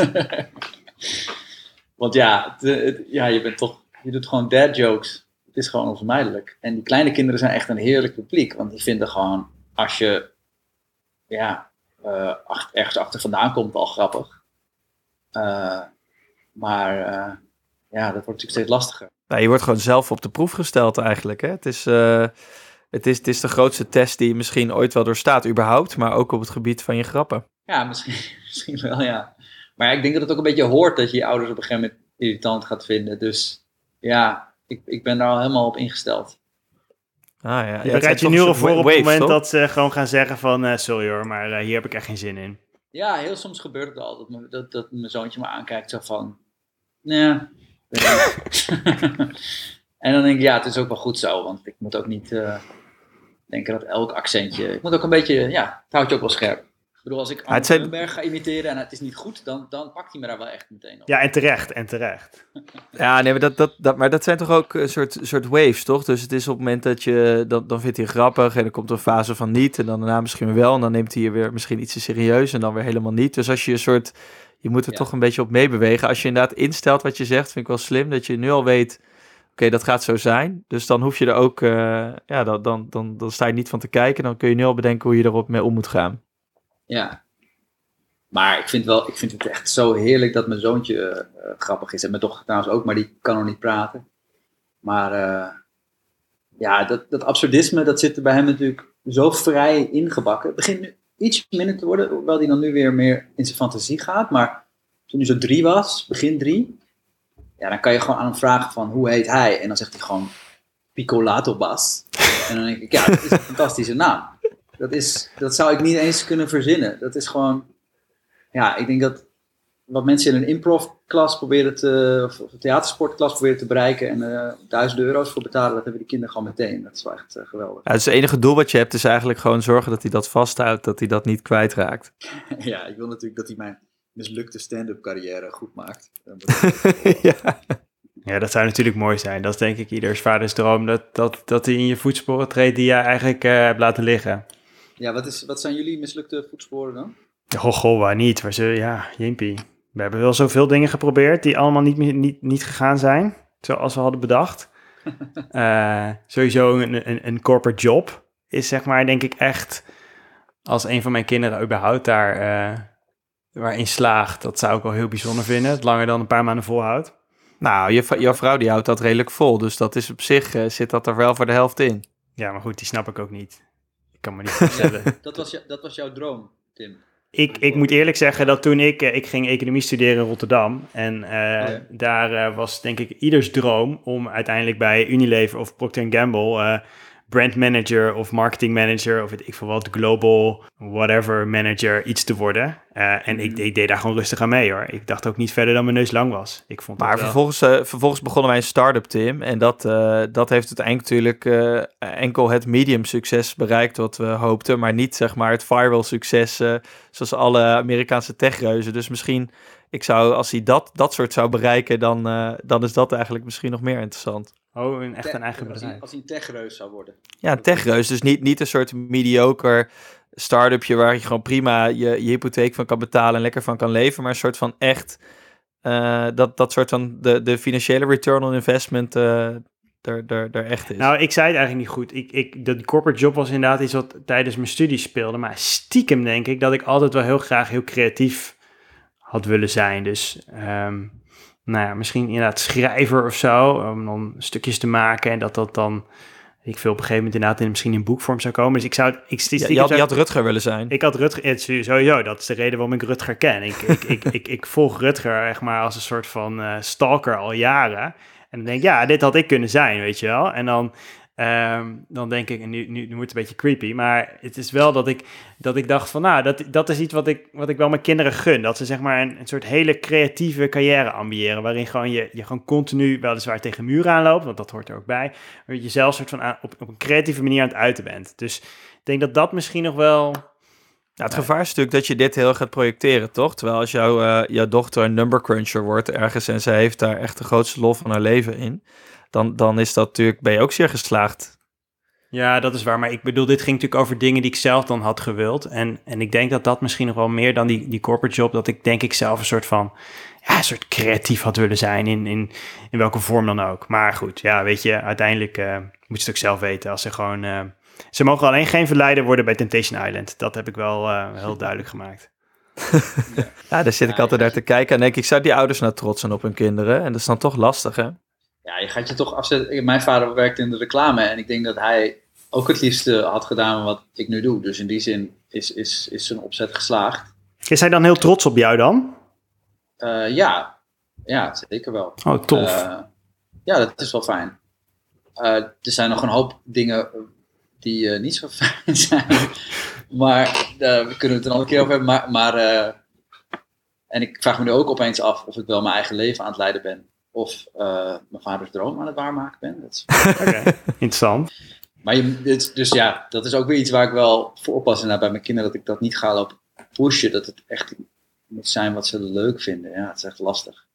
Want ja, ja, je bent toch, je doet gewoon dad jokes. Het is gewoon onvermijdelijk. En die kleine kinderen zijn echt een heerlijk publiek. Want die vinden gewoon, als je ja, ach- ergens achter vandaan komt, al grappig. Eh, maar eh, ja, dat wordt natuurlijk steeds lastiger. Nou, je wordt gewoon zelf op de proef gesteld eigenlijk. Hè? Het, is, het, is, het is de grootste test die je misschien ooit wel doorstaat, überhaupt. Maar ook op het gebied van je grappen. Ja, misschien, misschien wel, ja. Maar ja, ik denk dat het ook een beetje hoort dat je je ouders op een gegeven moment irritant gaat vinden. Dus ja, ik, ik ben daar al helemaal op ingesteld. Ah, ja. Ja, Je bereidt je nu al voor op het moment toch? dat ze gewoon gaan zeggen van... eh, sorry hoor, maar eh, hier heb ik echt geen zin in. Ja, heel soms gebeurt het al dat, me- dat, dat mijn zoontje me aankijkt zo van... Nee, weet niet." En dan denk ik, ja, het is ook wel goed zo. Want ik moet ook niet eh, denken dat elk accentje... Ik moet ook een beetje, ja, het houdt je ook wel scherp. Ik bedoel, als ik het zijn- Grunberg ga imiteren en het is niet goed, dan, dan pakt hij me daar wel echt meteen op. Ja, en terecht, en terecht. Ja, nee, maar dat, dat, dat, maar dat zijn toch ook een soort, soort waves, toch? Dus het is op het moment dat je, dan, dan vindt hij grappig en dan komt er een fase van niet en dan daarna misschien wel en dan neemt hij je weer misschien iets te serieus en dan weer helemaal niet. Dus als je een soort, je moet er Ja. toch een beetje op meebewegen. Als je inderdaad instelt wat je zegt, vind ik wel slim dat je nu al weet, oké, dat gaat zo zijn. Dus dan hoef je er ook, eh, ja, dan, dan, dan, dan sta je niet van te kijken, dan kun je nu al bedenken hoe je erop mee om moet gaan. Ja. Maar ik vind, wel, ik vind het echt zo heerlijk dat mijn zoontje eh, eh, grappig is. En mijn dochter trouwens ook, maar die kan nog niet praten. Maar ja, dat, dat absurdisme, dat zit er bij hem natuurlijk zo vrij ingebakken. Het begint nu iets minder te worden, hoewel hij dan nu weer meer in zijn fantasie gaat. Maar toen hij zo drie was, begin drie, ja, dan kan je gewoon aan hem vragen van hoe heet hij? En dan zegt hij gewoon Picolato Bas. En dan denk ik, ja, dat is een fantastische naam. Dat, is, dat zou ik niet eens kunnen verzinnen. Dat is gewoon, ja, ik denk dat wat mensen in een improv-klas proberen te, of een theatersportklas proberen te bereiken en eh duizend euro's voor betalen, dat hebben die kinderen gewoon meteen. Dat is wel echt eh, geweldig. Ja, dus het enige doel wat je hebt is eigenlijk gewoon zorgen dat hij dat vasthoudt, dat hij dat niet kwijtraakt. Ja, ik wil natuurlijk dat hij mijn mislukte stand-up carrière goed maakt. ja. Ja, dat zou natuurlijk mooi zijn. Dat is denk ik ieders vaders droom. Dat, dat, dat hij in je voetsporen treedt die jij eigenlijk eh, hebt laten liggen. Ja, wat, is, wat zijn jullie mislukte voetsporen dan? Goh, goh, waar niet? Waar ze, ja, jimpie. We hebben wel zoveel dingen geprobeerd die allemaal niet, niet, niet gegaan zijn. Zoals we hadden bedacht. Eh, sowieso een, een, een corporate job is zeg maar denk ik echt... Als een van mijn kinderen überhaupt daar eh waarin slaagt, dat zou ik wel heel bijzonder vinden. Het langer dan een paar maanden volhoudt. Nou, je, jouw vrouw die houdt dat redelijk vol. Dus dat is op zich, eh, zit dat er wel voor de helft in. Ja, maar goed, die snap ik ook niet. Ik kan me niet voorstellen. Dat was, je- dat was jouw droom, Tim. Ik, ik moet eerlijk zeggen dat toen ik, eh, ik ging economie studeren in Rotterdam. En eh, ja. daar eh, was denk ik ieders droom om uiteindelijk bij Unilever of Procter Gamble eh brand manager of marketing manager of weet ik veel wat, global whatever manager iets te worden. Eh, en ik, ik deed daar gewoon rustig aan mee hoor. Ik dacht ook niet verder dan mijn neus lang was. Ik vond Maar vervolgens, eh, vervolgens begonnen wij een start-up, Tim. En dat, eh, dat heeft uiteindelijk natuurlijk enkel het medium succes bereikt wat we hoopten. Maar niet zeg maar het viral succes zoals alle Amerikaanse techreuzen. Dus misschien, ik zou, als hij dat, dat soort zou bereiken, dan, dan is dat eigenlijk misschien nog meer interessant. Oh, een, echt een eigen als hij, bedrijf. als hij een techreus zou worden. Ja, een techreus. Dus niet, niet een soort mediocre start-upje waar je gewoon prima je, je hypotheek van kan betalen en lekker van kan leven. Maar een soort van echt, eh, dat, dat soort van de, de financiële return on investment eh er, er, er echt is. Nou, ik zei het eigenlijk niet goed. Ik, ik, dat die corporate job was inderdaad iets wat tijdens mijn studie speelde. Maar stiekem denk ik dat ik altijd wel heel graag heel creatief had willen zijn. Dus, ehm, nou ja, misschien inderdaad schrijver of zo. Om dan stukjes te maken en dat dat dan ik veel op een gegeven moment inderdaad in, misschien in boekvorm zou komen. Dus ik zou, ik, Ja, je, had, je had Rutger willen zijn. ik had Rutger, sowieso, dat is de reden waarom ik Rutger ken. Ik, ik, ik, ik, ik volg Rutger echt maar als een soort van eh, stalker al jaren. En dan denk ik, ja, dit had ik kunnen zijn, weet je wel. En dan, ehm, dan denk ik, en nu, nu, nu wordt het een beetje creepy, maar het is wel dat ik, dat ik dacht van, nou, dat, dat is iets wat ik, wat ik wel mijn kinderen gun. Dat ze zeg maar een, een soort hele creatieve carrière ambiëren, waarin gewoon je, je gewoon continu weliswaar tegen muren aanloopt, want dat hoort er ook bij, maar je zelf soort van aan- op, op een creatieve manier aan het uiten bent. Dus ik denk dat dat misschien nog wel... Nou, het gevaar is natuurlijk dat je dit heel gaat projecteren, toch? Terwijl als jouw, eh, jouw dochter een number cruncher wordt ergens en zij heeft daar echt de grootste lol van haar leven in, dan, dan is dat natuurlijk, ben je ook zeer geslaagd. Ja, dat is waar. Maar ik bedoel, dit ging natuurlijk over dingen die ik zelf dan had gewild. En, en ik denk dat dat misschien nog wel meer dan die, die corporate job, dat ik denk ik zelf een soort van, ja, een soort creatief had willen zijn in, in, in welke vorm dan ook. Maar goed, ja, weet je, uiteindelijk eh, moet je het ook zelf weten. Als ze gewoon, eh, ze mogen alleen geen verleider worden bij Temptation Island. Dat heb ik wel eh, heel duidelijk gemaakt. Ja, daar zit ik altijd naar te kijken en denk ik, zou die ouders nou trots zijn op hun kinderen? En dat is dan toch lastig, hè? Ja, je gaat je toch afzetten. Mijn vader werkte in de reclame en ik denk dat hij ook het liefste had gedaan wat ik nu doe. Dus in die zin is, is, is zijn opzet geslaagd. Is hij dan heel trots op jou dan? Eh, ja. ja, zeker wel. Oh, tof. Eh, ja, dat is wel fijn. Eh, er zijn nog een hoop dingen die eh, niet zo fijn zijn. maar daar kunnen we het een andere keer over hebben. Maar, maar eh, en ik vraag me nu ook opeens af of ik wel mijn eigen leven aan het leiden ben. Of eh, mijn vaders droom aan het waarmaken ben. Dat is interessant. Maar je, dus ja, dat is ook weer iets waar ik wel voor oppas inderdaad bij mijn kinderen. Dat ik dat niet ga lopen pushen. Dat het echt moet zijn wat ze leuk vinden. Ja, het is echt lastig.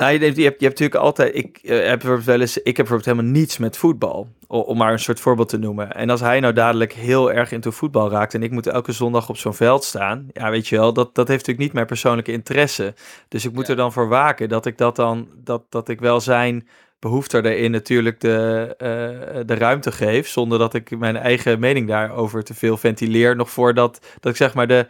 Nou, je, hebt, je, hebt, je hebt natuurlijk altijd. Ik, eh, heb bijvoorbeeld wel eens, ik heb bijvoorbeeld helemaal niets met voetbal. Om maar een soort voorbeeld te noemen. En als hij nou dadelijk heel erg into voetbal raakt. en ik moet elke zondag op zo'n veld staan. Ja, weet je wel, dat, dat heeft natuurlijk niet mijn persoonlijke interesse. Dus ik moet Ja. er dan voor waken dat ik dat dan. dat, dat ik wel zijn behoefte erin natuurlijk de, eh, de ruimte geef. zonder dat ik mijn eigen mening daarover te veel ventileer. Nog voordat dat ik zeg maar de.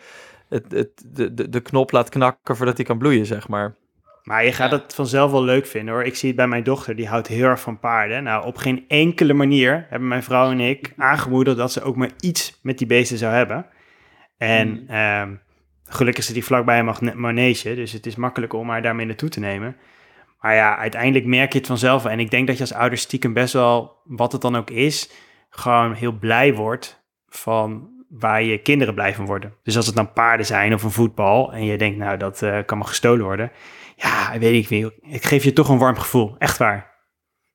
Het, het, de, de, de knop laat knakken voordat hij kan bloeien, zeg maar. Maar je gaat Ja. het vanzelf wel leuk vinden hoor. Ik zie het bij mijn dochter, die houdt heel erg van paarden. Nou, op geen enkele manier hebben mijn vrouw en ik aangemoedigd dat ze ook maar iets met die beesten zou hebben. En Mhm. ehm, gelukkig zit die vlakbij een manege, dus het is makkelijk om haar daarmee naartoe te nemen. Maar ja, uiteindelijk merk je het vanzelf. En ik denk dat je als ouder stiekem best wel, wat het dan ook is, gewoon heel blij wordt van waar je kinderen blij van worden. Dus als het dan paarden zijn of een voetbal en je denkt, nou, dat eh, kan me gestolen worden. Ja, weet ik niet. Ik geef je toch een warm gevoel. Echt waar.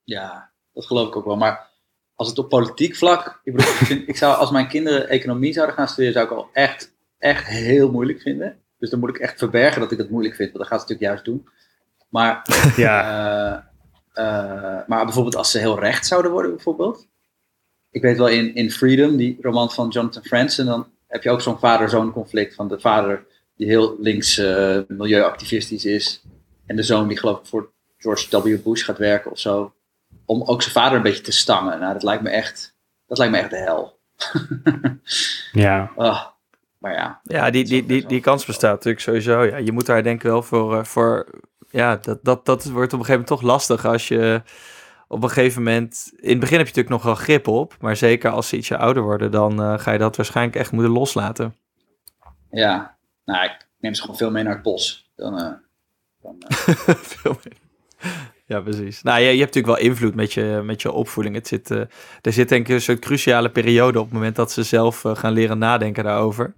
Ja, dat geloof ik ook wel. Maar als het op politiek vlak. Ik, bedoel, ik, vind- ik zou, als mijn kinderen economie zouden gaan studeren, zou ik al echt, echt heel moeilijk vinden. Dus dan moet ik echt verbergen dat ik het moeilijk vind. Want dat gaat ze natuurlijk juist doen. Maar Ja, Eh, eh, maar bijvoorbeeld als ze heel recht zouden worden, bijvoorbeeld. Ik weet wel in, in Freedom, die roman van Jonathan Franzen, dan heb je ook zo'n vader-zoon conflict van de vader die heel links eh, milieuactivistisch is. En de zoon die geloof ik voor George W. Bush gaat werken of zo. Om ook zijn vader een beetje te stangen. Nou, dat lijkt me echt, dat lijkt me echt de hel. ja. Ah, maar ja. Ja, die, die, die, die kans bestaat natuurlijk sowieso. Ja, je moet daar denk ik wel voor... eh, voor ja, dat, dat, dat wordt op een gegeven moment toch lastig als je op een gegeven moment... In het begin heb je natuurlijk nog wel grip op. Maar zeker als ze ietsje ouder worden, dan eh, ga je dat waarschijnlijk echt moeten loslaten. Ja, nou, ik neem ze gewoon veel mee naar het bos. Dan, eh, dan, eh, Veel meer. Ja, precies. Nou, je, je hebt natuurlijk wel invloed met je, met je opvoeding. Het zit, eh, er zit denk ik een soort cruciale periode op het moment dat ze zelf eh, gaan leren nadenken daarover.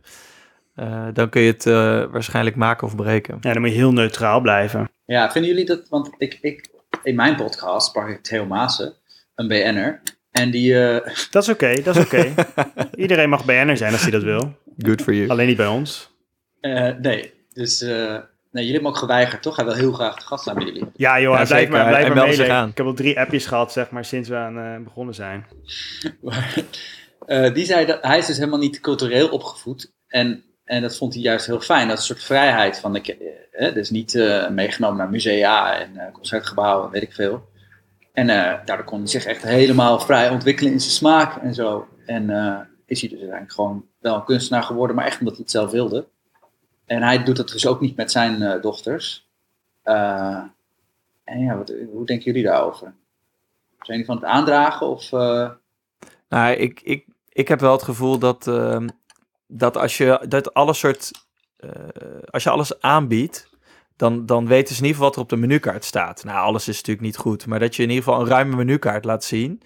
Eh, dan kun je het eh, waarschijnlijk maken of breken. ja, dan moet je heel neutraal blijven. Ja, vinden jullie dat? Want ik, ik in mijn podcast sprak ik Theo Maassen, een BN'er. En die, eh, Dat is oké, dat is oké. Iedereen mag BN'er zijn als hij dat wil. Good for you. Alleen niet bij ons. eh, nee, dus eh, nee, jullie hebben hem ook geweigerd, toch? Hij wil heel graag te gast zijn bij jullie. Ja joh, Ja, hij blijft zeker. maar, blijf maar aan. Ik heb al drie appjes gehad, zeg maar, sinds we aan eh, begonnen zijn. Eh, die zei dat hij is dus helemaal niet cultureel opgevoed. En, en dat vond hij juist heel fijn. Dat is een soort vrijheid. Van, ik, eh, eh, dus niet eh, meegenomen naar musea en eh, concertgebouwen, weet ik veel. En eh, daardoor kon hij zich echt helemaal vrij ontwikkelen in zijn smaak en zo. En eh, is hij dus eigenlijk gewoon wel een kunstenaar geworden, maar echt omdat hij het zelf wilde. En hij doet dat dus ook niet met zijn eh, dochters. Eh, en ja, wat, hoe denken jullie daarover? Zijn jullie van het aandragen of... eh, Nou, ik, ik, ik heb wel het gevoel dat, ehm, dat als je dat alles soort. als je alles aanbiedt, dan, dan weten ze in ieder geval wat er op de menukaart staat. Nou, alles is natuurlijk niet goed, maar dat je in ieder geval een ruime menukaart laat zien.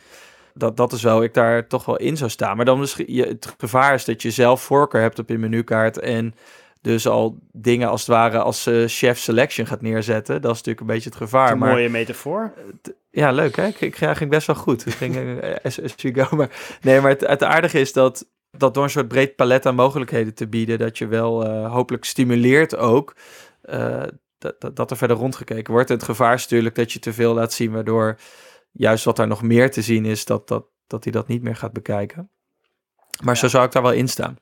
Dat, dat is wel, ik daar toch wel in zou staan. Maar dan misschien, je, het gevaar is dat je zelf voorkeur hebt op je menukaart. En dus al dingen als het ware als eh, chef selection gaat neerzetten. Dat is natuurlijk een beetje het gevaar. Een Maar mooie metafoor. ja, leuk hè? Ik, ik ging best wel goed. Ik ging eh, as, as you go. Maar, nee, maar het, het aardige is dat, dat door een soort breed palet aan mogelijkheden te bieden, dat je wel eh, hopelijk stimuleert ook eh, dat, dat, dat er verder rondgekeken wordt. En het gevaar is natuurlijk dat je te veel laat zien, waardoor juist wat er nog meer te zien is, dat, dat, dat hij dat niet meer gaat bekijken. Maar zo zou ik daar wel in staan.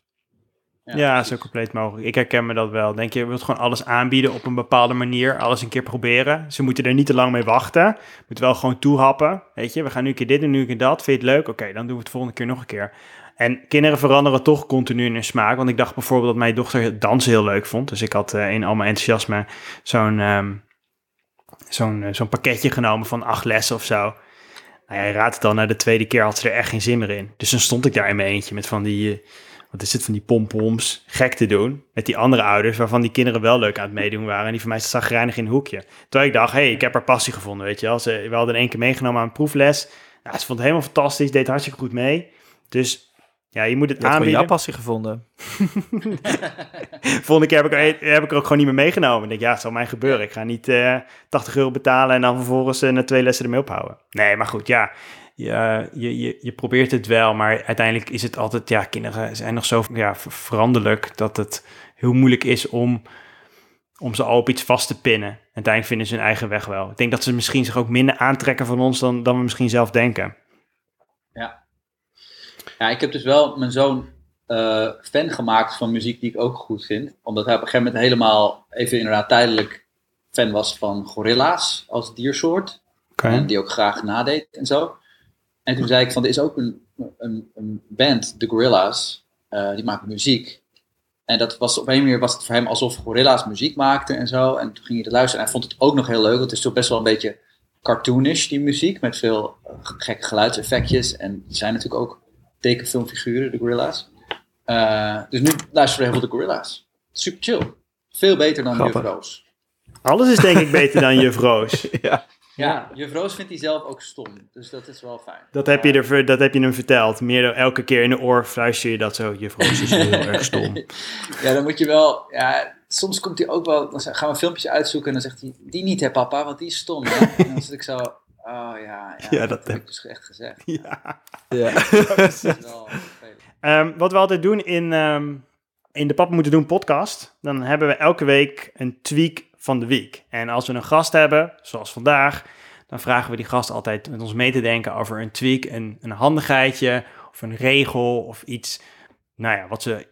Ja, zo compleet mogelijk. Ik herken me dat wel. Denk je, je wilt gewoon alles aanbieden op een bepaalde manier, alles een keer proberen. Ze moeten er niet te lang mee wachten. Moeten wel gewoon toehappen. Weet je, we gaan nu een keer dit en nu een keer dat. Vind je het leuk? Oké, dan doen we het volgende keer nog een keer. En kinderen veranderen toch continu in hun smaak. Want ik dacht bijvoorbeeld dat mijn dochter dansen heel leuk vond. Dus ik had eh, in al mijn enthousiasme zo'n ehm, zo'n eh, zo'n pakketje genomen van acht lessen of zo. Nou ja, je raadt het al, na de tweede keer had ze er echt geen zin meer in. Dus dan stond ik daar in mijn eentje met van die, eh, wat is het, van die pompoms, gek te doen. Met die andere ouders, waarvan die kinderen wel leuk aan het meedoen waren. En die van mij zag grijnig in een hoekje. Terwijl ik dacht, hé, hey, ik heb haar passie gevonden, weet je wel. Ze, we hadden er één keer meegenomen aan een proefles. Nou, ze vond het helemaal fantastisch, deed hartstikke goed mee. Dus ja, je moet het Je gewoon jouw passie gevonden. Volgende keer heb ik, heb ik er ook gewoon niet meer meegenomen. Ik denk, ja, het zal mij gebeuren. Ik ga niet eh 80 euro betalen en dan vervolgens eh, na twee lessen ermee ophouden. Nee, maar goed, ja. Je, je, je, je probeert het wel, maar uiteindelijk is het altijd... Ja, kinderen zijn nog zo ja, ver- veranderlijk dat het heel moeilijk is om, om ze al op iets vast te pinnen. Uiteindelijk vinden ze hun eigen weg wel. Ik denk dat ze misschien zich ook minder aantrekken van ons dan, dan we misschien zelf denken. Ja, ik heb dus wel mijn zoon eh, fan gemaakt van muziek die ik ook goed vind. Omdat hij op een gegeven moment helemaal, even inderdaad tijdelijk, fan was van gorilla's als diersoort. En die ook graag nadeed en zo. En toen zei ik van, er is ook een, een, een band, The Gorillas, eh, die maakt muziek. En dat was op een manier was het voor hem alsof gorilla's muziek maakten en zo. En toen ging hij het luisteren en hij vond het ook nog heel leuk. Want het is toch best wel een beetje cartoonish, die muziek, met veel eh, gekke geluidseffectjes. En zijn natuurlijk ook tekenfilmfiguren, de Gorilla's. Eh, dus nu luisteren we heel veel de Gorilla's. Super chill. Veel beter dan Grappig. Juf Roos. Alles is denk ik beter dan juf Roos. ja. Ja, Juf Roos vindt hij zelf ook stom. Dus dat is wel fijn. Dat heb, je er, dat heb je hem verteld. Meer dan elke keer in de oor fluister je dat zo. Je Roos is heel erg stom. Ja, dan moet je wel... Ja, soms komt hij ook wel... Dan gaan we filmpjes uitzoeken en dan zegt hij... Die niet hè papa, want die is stom. Hè? En dan zit ik zo... Oh ja, ja, Ja, dat, dat heb ik dus echt gezegd. Ja. Ja. Dat is wel vervelend. Ehm, wat we altijd doen in, ehm, in de Papa Moeten Doen podcast, dan hebben we elke week een tweak van de week. En als we een gast hebben, zoals vandaag, dan vragen we die gast altijd met ons mee te denken over een tweak, een, een handigheidje of een regel of iets, nou ja, wat ze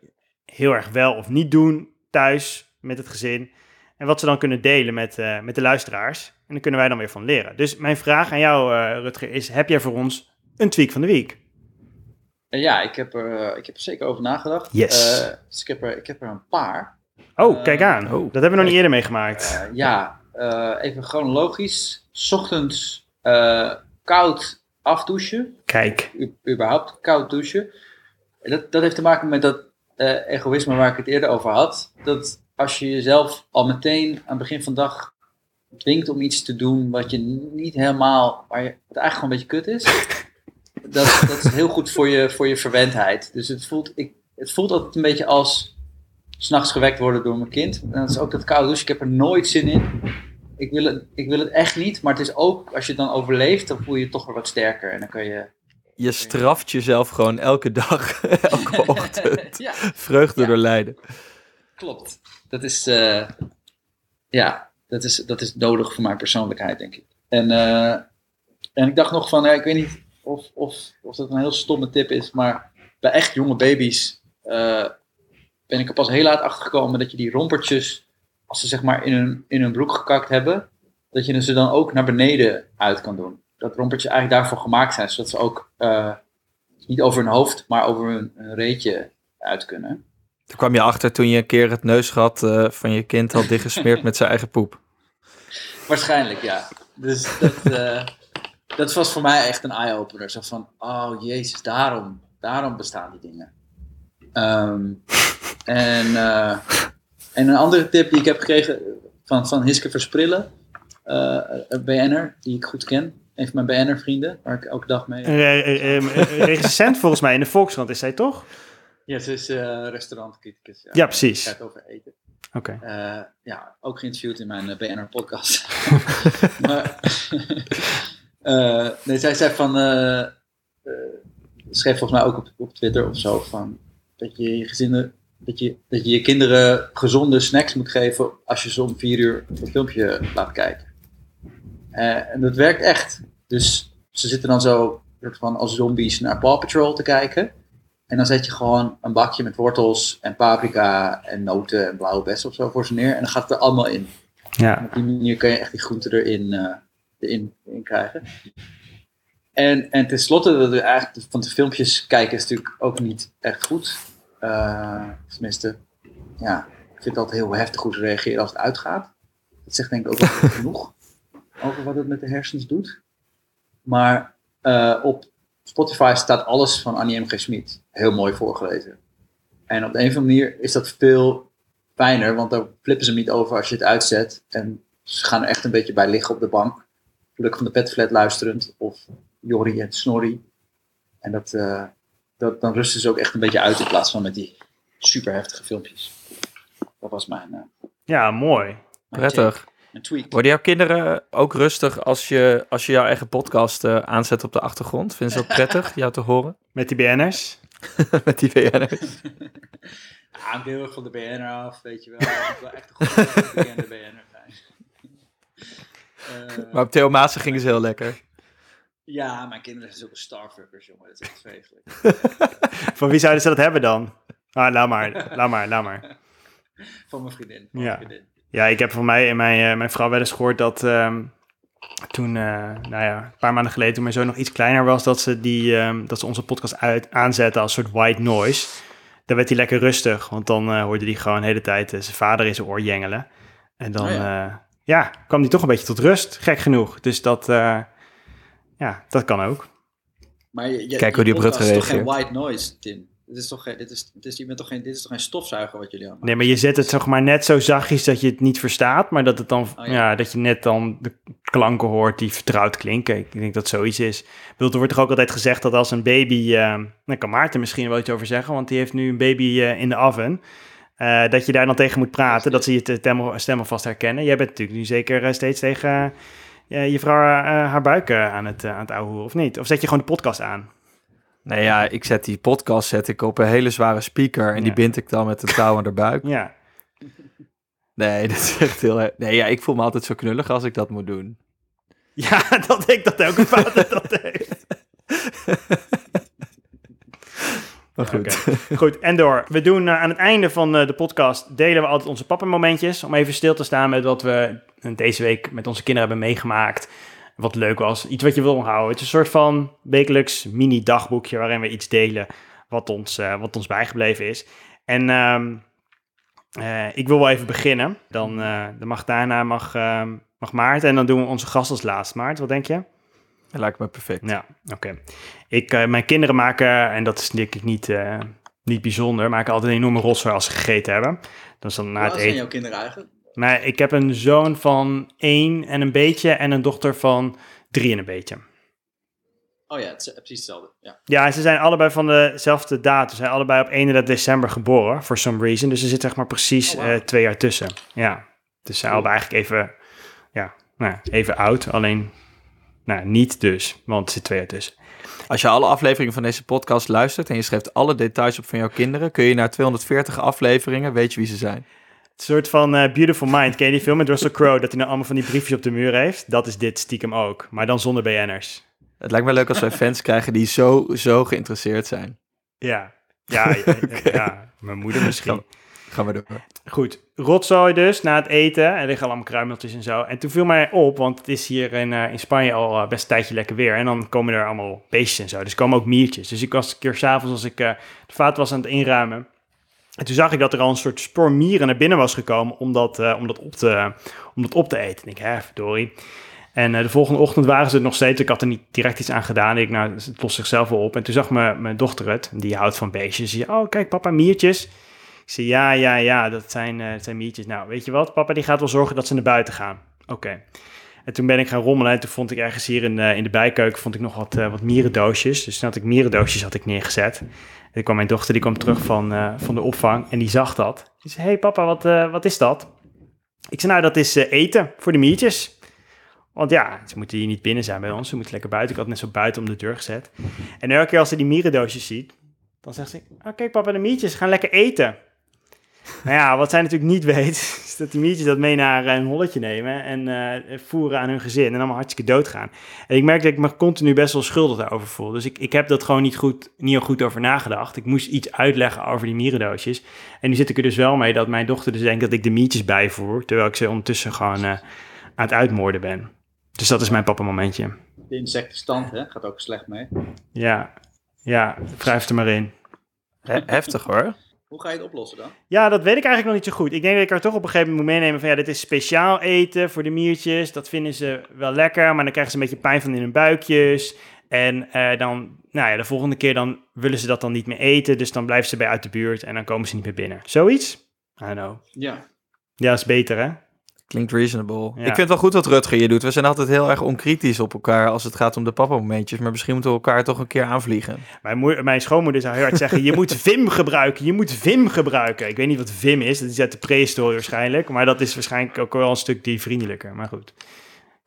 heel erg wel of niet doen thuis met het gezin. En wat ze dan kunnen delen met, eh, met de luisteraars. En daar kunnen wij dan weer van leren. Dus mijn vraag aan jou, eh, Rutger, is: heb jij voor ons een tweak van de week? En ja, ik heb, er, eh, ik heb er zeker over nagedacht. Yes. Eh, dus ik heb, er, ik heb er een paar. Oh, Eh, kijk aan. oh. Dat hebben we nog niet eerder meegemaakt. Eh, ja, eh, even chronologisch. 's ochtends eh, koud afdouchen. Kijk. U- überhaupt koud douchen. En Dat, dat heeft te maken met dat eh, egoïsme waar ik het eerder over had. Dat als je jezelf al meteen aan het begin van de dag dwingt om iets te doen wat je niet helemaal, waar je, wat eigenlijk gewoon een beetje kut is. Dat, dat is heel goed voor je, voor je verwendheid. Dus het voelt, ik, het voelt altijd een beetje als s'nachts gewekt worden door mijn kind. En dat is ook dat koude douchen. Ik heb er nooit zin in. Ik wil, het, ik wil het echt niet. Maar het is ook, als je het dan overleeft, dan voel je je toch weer wat sterker. En dan kan je... Je straft jezelf gewoon elke dag, elke ochtend. ja, Vreugde Ja. door lijden. klopt. Dat is, eh, ja, dat is, dat is nodig voor mijn persoonlijkheid, denk ik. En, eh, en ik dacht nog van, ja, ik weet niet of, of, of dat een heel stomme tip is, maar bij echt jonge baby's eh, ben ik er pas heel laat achter gekomen dat je die rompertjes, als ze zeg maar in hun, in hun broek gekakt hebben, dat je ze dan ook naar beneden uit kan doen. Dat rompertjes eigenlijk daarvoor gemaakt zijn, zodat ze ook eh, niet over hun hoofd, maar over hun, hun reetje uit kunnen. Toen kwam je achter toen je een keer het neusgat eh, van je kind had dichtgesmeerd met zijn eigen poep. Waarschijnlijk, ja. Dus dat, eh, dat was voor mij echt een eye-opener. Zo van, oh jezus, daarom, daarom bestaan die dingen. Ehm, en, eh, en een andere tip die ik heb gekregen van, van Hiske Versprillen, eh, een BN'er die ik goed ken. Een van mijn BN'er-vrienden, waar ik elke dag mee... Een re- recensent volgens mij in de Volkskrant is zij toch? Ja, ze is eh restaurantcriticus. Ja, precies. Gaat over eten. Oké. Ja, ook geïnterviewd in mijn BNR-podcast. maar, nee, zij zei van, schreef volgens mij ook op, op Twitter of zo, van dat je je gezinnen, dat je, dat je je kinderen gezonde snacks moet geven als je ze om vier uur een filmpje laat kijken. Eh, en dat werkt echt. Dus ze zitten dan zo van als zombies naar Paw Patrol te kijken. En dan zet je gewoon een bakje met wortels en paprika en noten en blauwe bessen of zo voor ze neer. En dan gaat het er allemaal in. En Ja. op die manier kan je echt die groenten erin, eh, erin, erin krijgen. En, en tenslotte, dat we eigenlijk van de filmpjes kijken is natuurlijk ook niet echt goed. Eh, tenminste, ja, ik vind het altijd heel heftig hoe ze reageren als het uitgaat. Dat zegt denk ik ook wel genoeg over wat het met de hersens doet. Maar eh, op Spotify staat alles van Annie M. G. Schmid. Heel mooi voorgelezen. En op de een of andere manier is dat veel fijner, want daar flippen ze hem niet over als je het uitzet. En ze gaan er echt een beetje bij liggen op de bank. Gelukkig van de petflat luisterend. Of Jorrie en Snorri. En dat, eh, dat, dan rusten ze ook echt een beetje uit in plaats van met die super heftige filmpjes. Dat was mijn, eh ja, mooi. mijn Prettig. Worden jouw kinderen ook rustig als je, als je jouw eigen podcast eh, aanzet op de achtergrond? Vinden ze dat prettig, jou te horen? Met die BN'ers. Met die BN'ers. Ja, ik ben heel erg van de BNR af, weet je wel. Ik wel echt een goede bekende BNR zijn. Eh, Maar op Theo Maassen gingen ze heel lekker. Ja, mijn kinderen zijn zulke starfuckers, jongen. Dat is echt vreselijk. Van wie zouden ze dat hebben dan? Ah, laat maar, laat maar, laat maar. Van mijn vriendin. Van Ja. mijn vriendin. Ja, ik heb van mij en mijn, eh, mijn vrouw wel eens gehoord dat ehm, toen, eh, nou ja, een paar maanden geleden, toen mijn zoon nog iets kleiner was, dat ze, die, ehm, dat ze onze podcast uit, aanzetten als soort white noise. Dan werd hij lekker rustig, want dan eh, hoorde hij gewoon de hele tijd zijn vader in zijn oor jengelen. En dan, Oh ja. ja, kwam hij toch een beetje tot rust, gek genoeg. Dus dat, ja, dat kan ook. Maar je, je, Kijk hoe die op podcast Rutger is toch geen reageert. white noise, Tim? Dit is toch geen, dit is, dit is, je bent toch geen, dit is toch geen stofzuiger wat jullie aan Nee, maar je zet het zeg maar net zo zachtjes dat je het niet verstaat, maar dat het dan, Oh, ja. ja. dat je net dan de klanken hoort die vertrouwd klinken. Ik denk dat zoiets is. Ik bedoel, er wordt toch ook altijd gezegd dat als een baby, eh daar kan Maarten misschien wel iets over zeggen, want die heeft nu een baby eh, in de oven, eh, dat je daar dan tegen moet praten, dat ze je te- stem, stem alvast herkennen. Jij bent natuurlijk nu zeker eh, steeds tegen je vrouw eh, haar buik eh, aan het, aan het ouwehoeren, of niet? Of zet je gewoon de podcast aan? Nee, ja, ik zet die podcast zet ik op een hele zware speaker en die bind ik dan met een touw aan de buik. Ja. Nee, dat is echt heel... Nee, ja, ik voel me altijd zo knullig als ik dat moet doen. Ja, dat denk ik dat elke vader dat heeft. Maar goed. Goed, en door. We doen eh, aan het einde van eh, de podcast delen we altijd onze pappenmomentjes. Om even stil te staan met wat we deze week met onze kinderen hebben meegemaakt. Wat leuk was. Iets wat je wil onthouden. Het is een soort van wekelijks mini-dagboekje waarin we iets delen wat ons, eh, wat ons bijgebleven is. En ehm, eh, ik wil wel even beginnen. Dan, mag daarna mag, ehm, mag Maarten en dan doen we onze gast als laatst. Maarten, wat denk je? Dat lijkt me perfect. Ja, oké. Ik, eh, mijn kinderen maken, en dat is denk ik niet, eh, niet bijzonder, maken altijd een enorme rotzooi als ze gegeten hebben. Dan is dan na Hoe het oud zijn eten. jouw kinderen eigenlijk? Maar ik heb een zoon van één en een beetje en een dochter van drie en een beetje. Oh ja, het is precies hetzelfde. Ja. Ja, ze zijn allebei van dezelfde datum. Ze zijn allebei op 31 december geboren, for some reason. Dus er zit zeg maar precies Oh, eh, twee jaar tussen. Ja, dus ze zijn allebei eigenlijk even, ja, nou, ja, even oud. Alleen, nou, niet dus, want er zit twee jaar tussen. Als je alle afleveringen van deze podcast luistert en je schrijft alle details op van jouw kinderen, kun je naar 240 afleveringen, weet je wie ze zijn. Een soort van eh, Beautiful Mind. Ken je die film met Russell Crowe? Dat hij nou allemaal van die briefjes op de muur heeft. Dat is dit stiekem ook. Maar dan zonder BN'ers. Het lijkt me leuk als wij fans krijgen die zo, zo geïnteresseerd zijn. Ja. Ja, ja, ja, ja. mijn moeder misschien. Gaan we door. Goed, rotzooi dus na het eten. Er liggen allemaal kruimeltjes en zo. En toen viel mij op, want het is hier in, eh, in Spanje al eh, best een tijdje lekker weer. En dan komen er allemaal beestjes en zo. Dus komen ook miertjes. Dus ik was een keer s'avonds als ik eh, de vaat was aan het inruimen. En toen zag ik dat er al een soort spoor mieren naar binnen was gekomen om dat, om dat, op, te, om dat op te eten. En ik, hè, verdorie. En de volgende ochtend waren ze het nog steeds. Ik had er niet direct iets aan gedaan. Ik, nou, het lost zichzelf wel op. En toen zag mijn, mijn dochter het. Die houdt van beestjes. Die zei, oh, kijk papa, miertjes. Ik zei, ja, ja, ja, dat zijn, dat zijn miertjes. Nou, weet je wat? Papa die gaat wel zorgen dat ze naar buiten gaan. Oké. En toen ben ik gaan rommelen. En toen vond ik ergens hier in, eh, in de bijkeuken vond ik nog wat, eh, wat mierendoosjes. Dus toen had ik mierendoosjes had ik neergezet. En toen kwam mijn dochter, die kwam terug van, van de opvang. En die zag dat. Die zei, hey papa, wat, wat is dat? Ik zei, nou, dat is eten voor de miertjes. Want ja, ze moeten hier niet binnen zijn bij ons. Ze moeten lekker buiten. Ik had net zo buiten om de deur gezet. En elke keer als ze die mierendoosjes ziet, dan zegt ze... Kijk papa, de miertjes gaan lekker eten. Nou ja, wat zij natuurlijk niet weet, is dat die miertjes dat mee naar eh, een holletje nemen... en eh, voeren aan hun gezin en allemaal hartstikke doodgaan. En ik merk dat ik me continu best wel schuldig daarover voel. Dus ik, ik heb dat gewoon niet goed, niet heel goed over nagedacht. Ik moest iets uitleggen over die mierendoosjes. En nu zit ik er dus wel mee dat mijn dochter dus denkt dat ik de miertjes bijvoer... terwijl ik ze ondertussen gewoon eh, aan het uitmoorden ben. Dus dat is mijn papa momentje. De insectenstand hè, gaat ook slecht mee. Ja, ja, wrijf er maar in. He- heftig hoor. Hoe ga je het oplossen dan? Ja, dat weet ik eigenlijk nog niet zo goed. Ik denk dat ik er toch op een gegeven moment moet meenemen van ja, dit is speciaal eten voor de miertjes. Dat vinden ze wel lekker, maar dan krijgen ze een beetje pijn van in hun buikjes. En eh, dan, nou ja, de volgende keer dan willen ze dat dan niet meer eten. Dus dan blijven ze bij uit de buurt en dan komen ze niet meer binnen. Zoiets? I don't know. Ja. Ja, is beter hè? Klinkt reasonable. Ja. Ik vind het wel goed wat Rutger hier doet. We zijn altijd heel erg onkritisch op elkaar als het gaat om de papa-momentjes. Maar misschien moeten we elkaar toch een keer aanvliegen. Mijn, mijn schoonmoeder zou heel hard zeggen, je moet Vim gebruiken, je moet Vim gebruiken. Ik weet niet wat Vim is, dat is uit de prehistorie waarschijnlijk. Maar dat is waarschijnlijk ook wel een stuk die vriendelijker. Maar goed, ik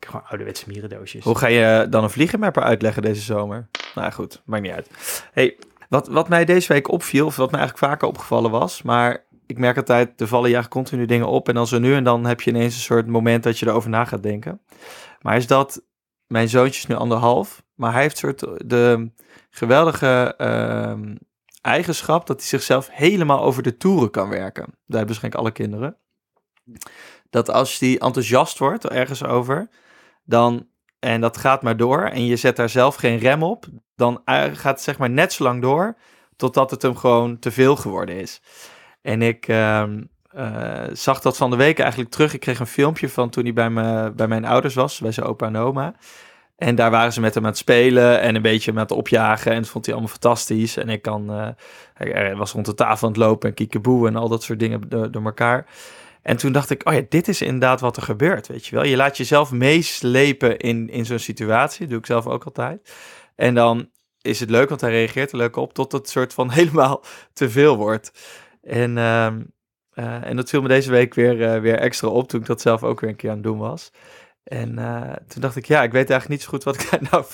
heb gewoon ouderwetse mierendoosjes. Hoe ga je dan een vliegenmapper uitleggen deze zomer? Nou goed, maakt niet uit. Hey, wat, wat mij deze week opviel, of wat mij eigenlijk vaker opgevallen was, maar ik merk altijd, er vallen eigenlijk continu dingen op. En dan zo nu en dan heb je ineens een soort moment dat je erover na gaat denken. Maar is dat, mijn zoontje is nu anderhalf, maar hij heeft soort de geweldige ehm, eigenschap dat hij zichzelf helemaal over de toeren kan werken. Daar hebben waarschijnlijk alle kinderen. Dat als hij enthousiast wordt ergens over, dan, en dat gaat maar door, en je zet daar zelf geen rem op, dan eh, gaat het zeg maar net zo lang door, totdat het hem gewoon te veel geworden is. En ik ehm, eh, zag dat van de week eigenlijk terug. Ik kreeg een filmpje van toen hij bij, me, bij mijn ouders was, bij zijn opa en oma. En daar waren ze met hem aan het spelen en een beetje met opjagen. En dat vond hij allemaal fantastisch. En ik kan, eh, was rond de tafel aan het lopen en kiekeboe en al dat soort dingen door, door elkaar. En toen dacht ik, oh ja, dit is inderdaad wat er gebeurt, weet je wel. Je laat jezelf meeslepen in, in zo'n situatie. Dat doe ik zelf ook altijd. En dan is het leuk, want hij reageert er leuk op, tot het soort van helemaal te veel wordt. En, ehm, eh, en dat viel me deze week weer, eh, weer extra op, toen ik dat zelf ook weer een keer aan het doen was. En eh, toen dacht ik, ja, ik weet eigenlijk niet zo goed wat ik daar nou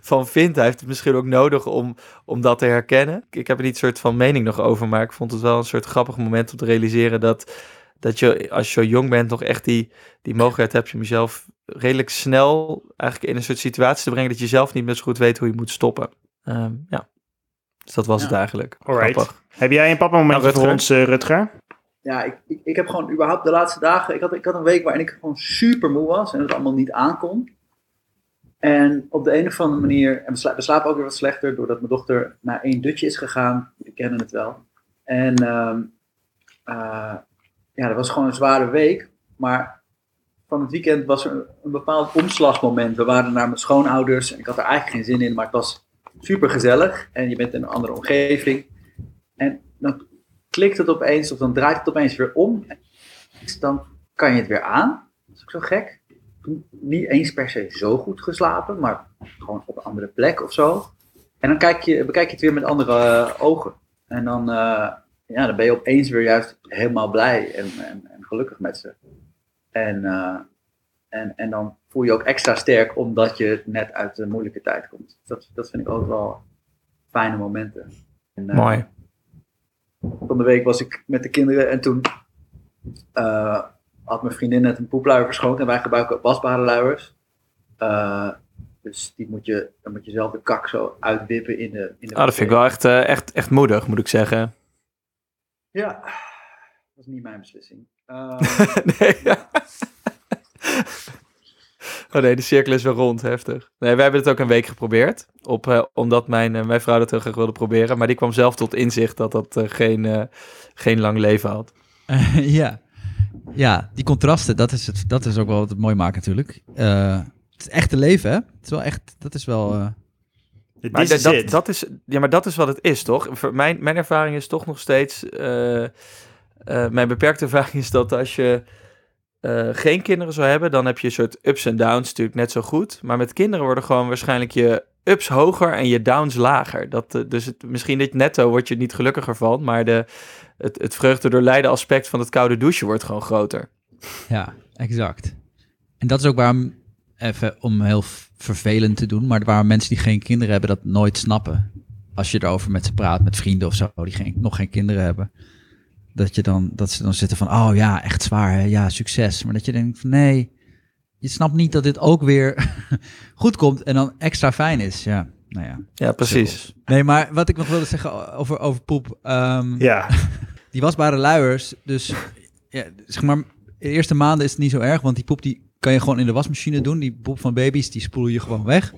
van, vind. Hij heeft het misschien ook nodig om, om dat te herkennen. Ik heb er niet soort van mening nog over, maar ik vond het wel een soort grappig moment om te realiseren dat, dat je, als je jong bent, nog echt die, die mogelijkheid hebt om jezelf redelijk snel eigenlijk in een soort situatie te brengen dat je zelf niet meer zo goed weet hoe je moet stoppen. Ehm, ja, dus dat was Ja. het eigenlijk. Alright. Grappig. Heb jij een papa momentje Nou, voor Rutger? ons, eh, Rutger? Ja, ik, ik, ik heb gewoon überhaupt de laatste dagen... Ik had, ik had een week waarin ik gewoon super moe was en het allemaal niet aankon. En op de een of andere manier... En we, sla- we slapen ook weer wat slechter doordat mijn dochter naar één dutje is gegaan. We kennen het wel. En ehm, eh, ja, dat was gewoon een zware week. Maar van het weekend was er een, een bepaald omslagmoment. We waren naar mijn schoonouders en ik had er eigenlijk geen zin in, maar het was super gezellig. En je bent in een andere omgeving. En dan klikt het opeens, of dan draait het opeens weer om. Dan kan je het weer aan. Dat is ook zo gek. Niet eens per se zo goed geslapen, maar gewoon op een andere plek of zo. En dan kijk je, bekijk je het weer met andere eh, ogen. En dan, eh, ja, dan ben je opeens weer juist helemaal blij en, en, en gelukkig met ze. En, eh, en, en dan voel je ook extra sterk omdat je net uit de moeilijke tijd komt. Dat, dat vind ik ook wel fijne momenten. En, eh, Mooi. van de week was ik met de kinderen en toen eh, had mijn vriendin net een poepluier verschoond en wij gebruiken wasbare luiers. Eh, dus die moet je, dan moet je zelf de kak zo uitwippen in de. In de Ah, dat vind ik wel echt, echt, echt moedig, moet ik zeggen. Ja, dat was niet mijn beslissing. Eh, nee. Oh nee, de cirkel is weer rond, heftig. Nee, we hebben het ook een week geprobeerd. Op, eh, omdat mijn, eh, mijn vrouw dat heel graag wilde proberen. Maar die kwam zelf tot inzicht dat dat eh, geen, eh, geen lang leven had. ja. ja, die contrasten, dat is, het, dat is ook wel wat het mooi maakt natuurlijk. Eh, Het is echte leven, hè? Het is wel echt, dat is wel... eh, Dit Maar is dat, dat, dat is, ja, maar dat is wat het is, toch? Voor mijn, mijn ervaring is toch nog steeds... eh, eh, mijn beperkte ervaring is dat als je eh, geen kinderen zou hebben... dan heb je een soort ups en downs natuurlijk net zo goed. Maar met kinderen worden gewoon waarschijnlijk je ups hoger en je downs lager. Dat, eh, dus het, misschien dit netto word je niet gelukkiger van... maar de, het, het vreugde door lijden aspect van het koude douchen wordt gewoon groter. Ja, exact. En dat is ook waarom, even om heel vervelend te doen, maar waarom mensen die geen kinderen hebben dat nooit snappen. Als je erover met ze praat, met vrienden of zo, die geen, nog geen kinderen hebben. Dat, je dan, dat ze dan zitten van, oh ja, echt zwaar, hè? ja, succes. Maar dat je denkt van, nee, je snapt niet dat dit ook weer goed komt en dan extra fijn is. Ja, nou ja. Ja, precies. Nee, maar wat ik nog wilde zeggen over, over poep. ehm, Ja, die wasbare luiers, dus ja, zeg maar, de eerste maanden is het niet zo erg, want die poep die kan je gewoon in de wasmachine doen. Die poep van baby's, die spoel je gewoon weg.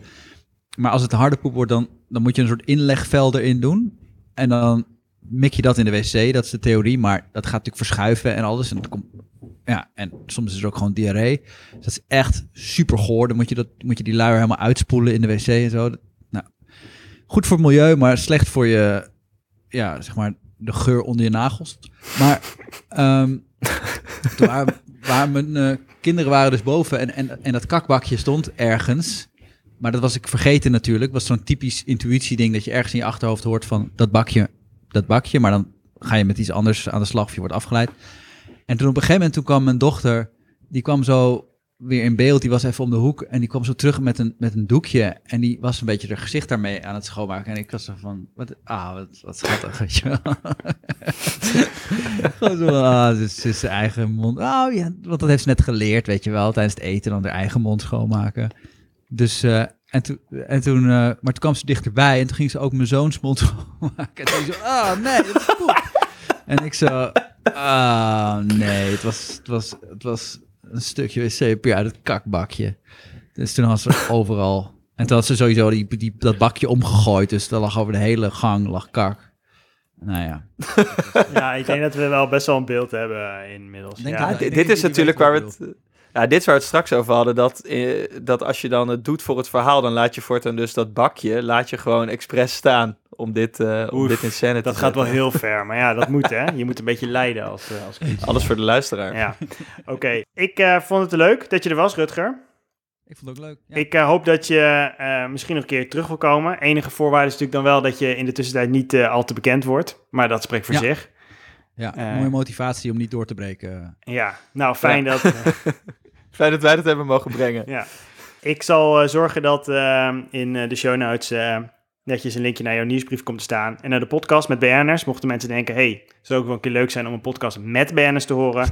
Maar als het een harde poep wordt, dan, dan moet je een soort inlegvel erin doen. En dan mik je dat in de wc, dat is de theorie. Maar dat gaat natuurlijk verschuiven en alles. En, komt, ja, en soms is er ook gewoon diarree. Dus dat is echt super goor. Dan moet je, dat, moet je die luier helemaal uitspoelen in de wc en zo. Nou, goed voor het milieu, maar slecht voor je, ja, zeg maar, de geur onder je nagels. Maar waren, waren mijn eh, kinderen waren dus boven en, en, en dat kakbakje stond ergens. Maar dat was ik vergeten natuurlijk. was zo'n typisch intuïtie-ding dat je ergens in je achterhoofd hoort van dat bakje, dat bakje. Maar dan ga je met iets anders aan de slag of je wordt afgeleid. En toen op een gegeven moment toen kwam mijn dochter, die kwam zo weer in beeld. Die was even om de hoek en die kwam zo terug met een, met een doekje. En die was een beetje haar gezicht daarmee aan het schoonmaken. En ik was zo van, wat, ah, wat, wat schattig, weet je wel. Zo, ah, ze is zijn eigen mond. Oh ja, want dat heeft ze net geleerd, weet je wel. Tijdens het eten dan haar eigen mond schoonmaken. Dus, eh, en, toen en toen, eh, maar toen kwam ze dichterbij en toen ging ze ook mijn zoons mond schoonmaken. En toen zo, ah nee, dat is poep. En ik zo, ah nee, het was, het was, het was een stukje wc uit het kakbakje. Dus toen had ze overal. En toen had ze sowieso die, die, dat bakje omgegooid. Dus er lag over de hele gang lag kak. Nou ja. ja, ik denk dat we wel best wel een beeld hebben eh, inmiddels. Ja. dit, denk dit is natuurlijk waar we het. Ja, dit is waar we het straks over hadden. Dat, eh, dat als je dan het doet voor het verhaal, dan laat je voortaan dus dat bakje, laat je gewoon expres staan om dit, eh, om dit in scène te Dat gaat wel heel ver, maar ja, dat moet hè. Je moet een beetje leiden als, eh, als Alles voor de luisteraar. Ja, oké. Ik eh, vond het leuk dat je er was, Rutger. Ik vond het ook leuk. Ja. Ik eh, hoop dat je eh, misschien nog een keer terug wil komen. Enige voorwaarde is natuurlijk dan wel dat je in de tussentijd niet al te bekend wordt. Maar dat spreekt voor Ja. zich. ja, mooie motivatie om niet door te breken. Ja, nou fijn dat... Fijn dat wij dat hebben mogen brengen. ja. Ik zal eh, zorgen dat eh, in eh, de show notes eh, netjes een linkje naar jouw nieuwsbrief komt te staan. En naar de podcast met BN'ers. Mochten mensen denken, hey, het zou ook wel een keer leuk zijn om een podcast met BN'ers te horen.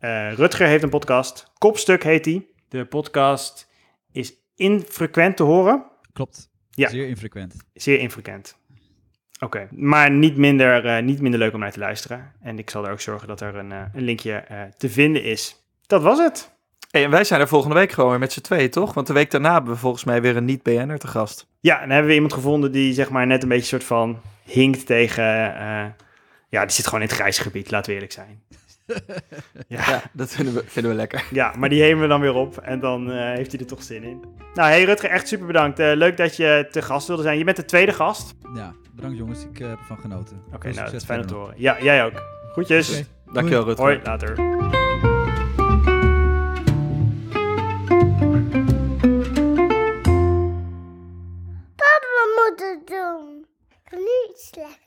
Eh, Rutger heeft een podcast. Kopstuk heet die. De podcast is infrequent te horen. Klopt. Ja. Zeer infrequent. Zeer infrequent. Oké, maar niet minder, eh, niet minder leuk om naar te luisteren. En ik zal er ook zorgen dat er een, eh, een linkje eh, te vinden is. Dat was het. Hey, en wij zijn er volgende week gewoon weer met z'n tweeën, toch? Want de week daarna hebben we volgens mij weer een niet-BN'er te gast. Ja, en dan hebben we iemand gevonden die zeg maar net een beetje soort van hinkt tegen... eh, ja, die zit gewoon in het grijze gebied, laten we eerlijk zijn. ja, Ja, dat vinden we, vinden we lekker. ja, maar die hemen we dan weer op en dan eh, heeft hij er toch zin in. Nou, hey Rutger, echt super bedankt. Eh, leuk dat je te gast wilde zijn. Je bent de tweede gast. Oké, Ja, bedankt jongens. Ik heb ervan genoten. Veel nou, dat succes is fijn om te horen. Ja, jij ook. Groetjes. Oké. Dankjewel, Rutger. Hoi, later. niet doen. Slecht.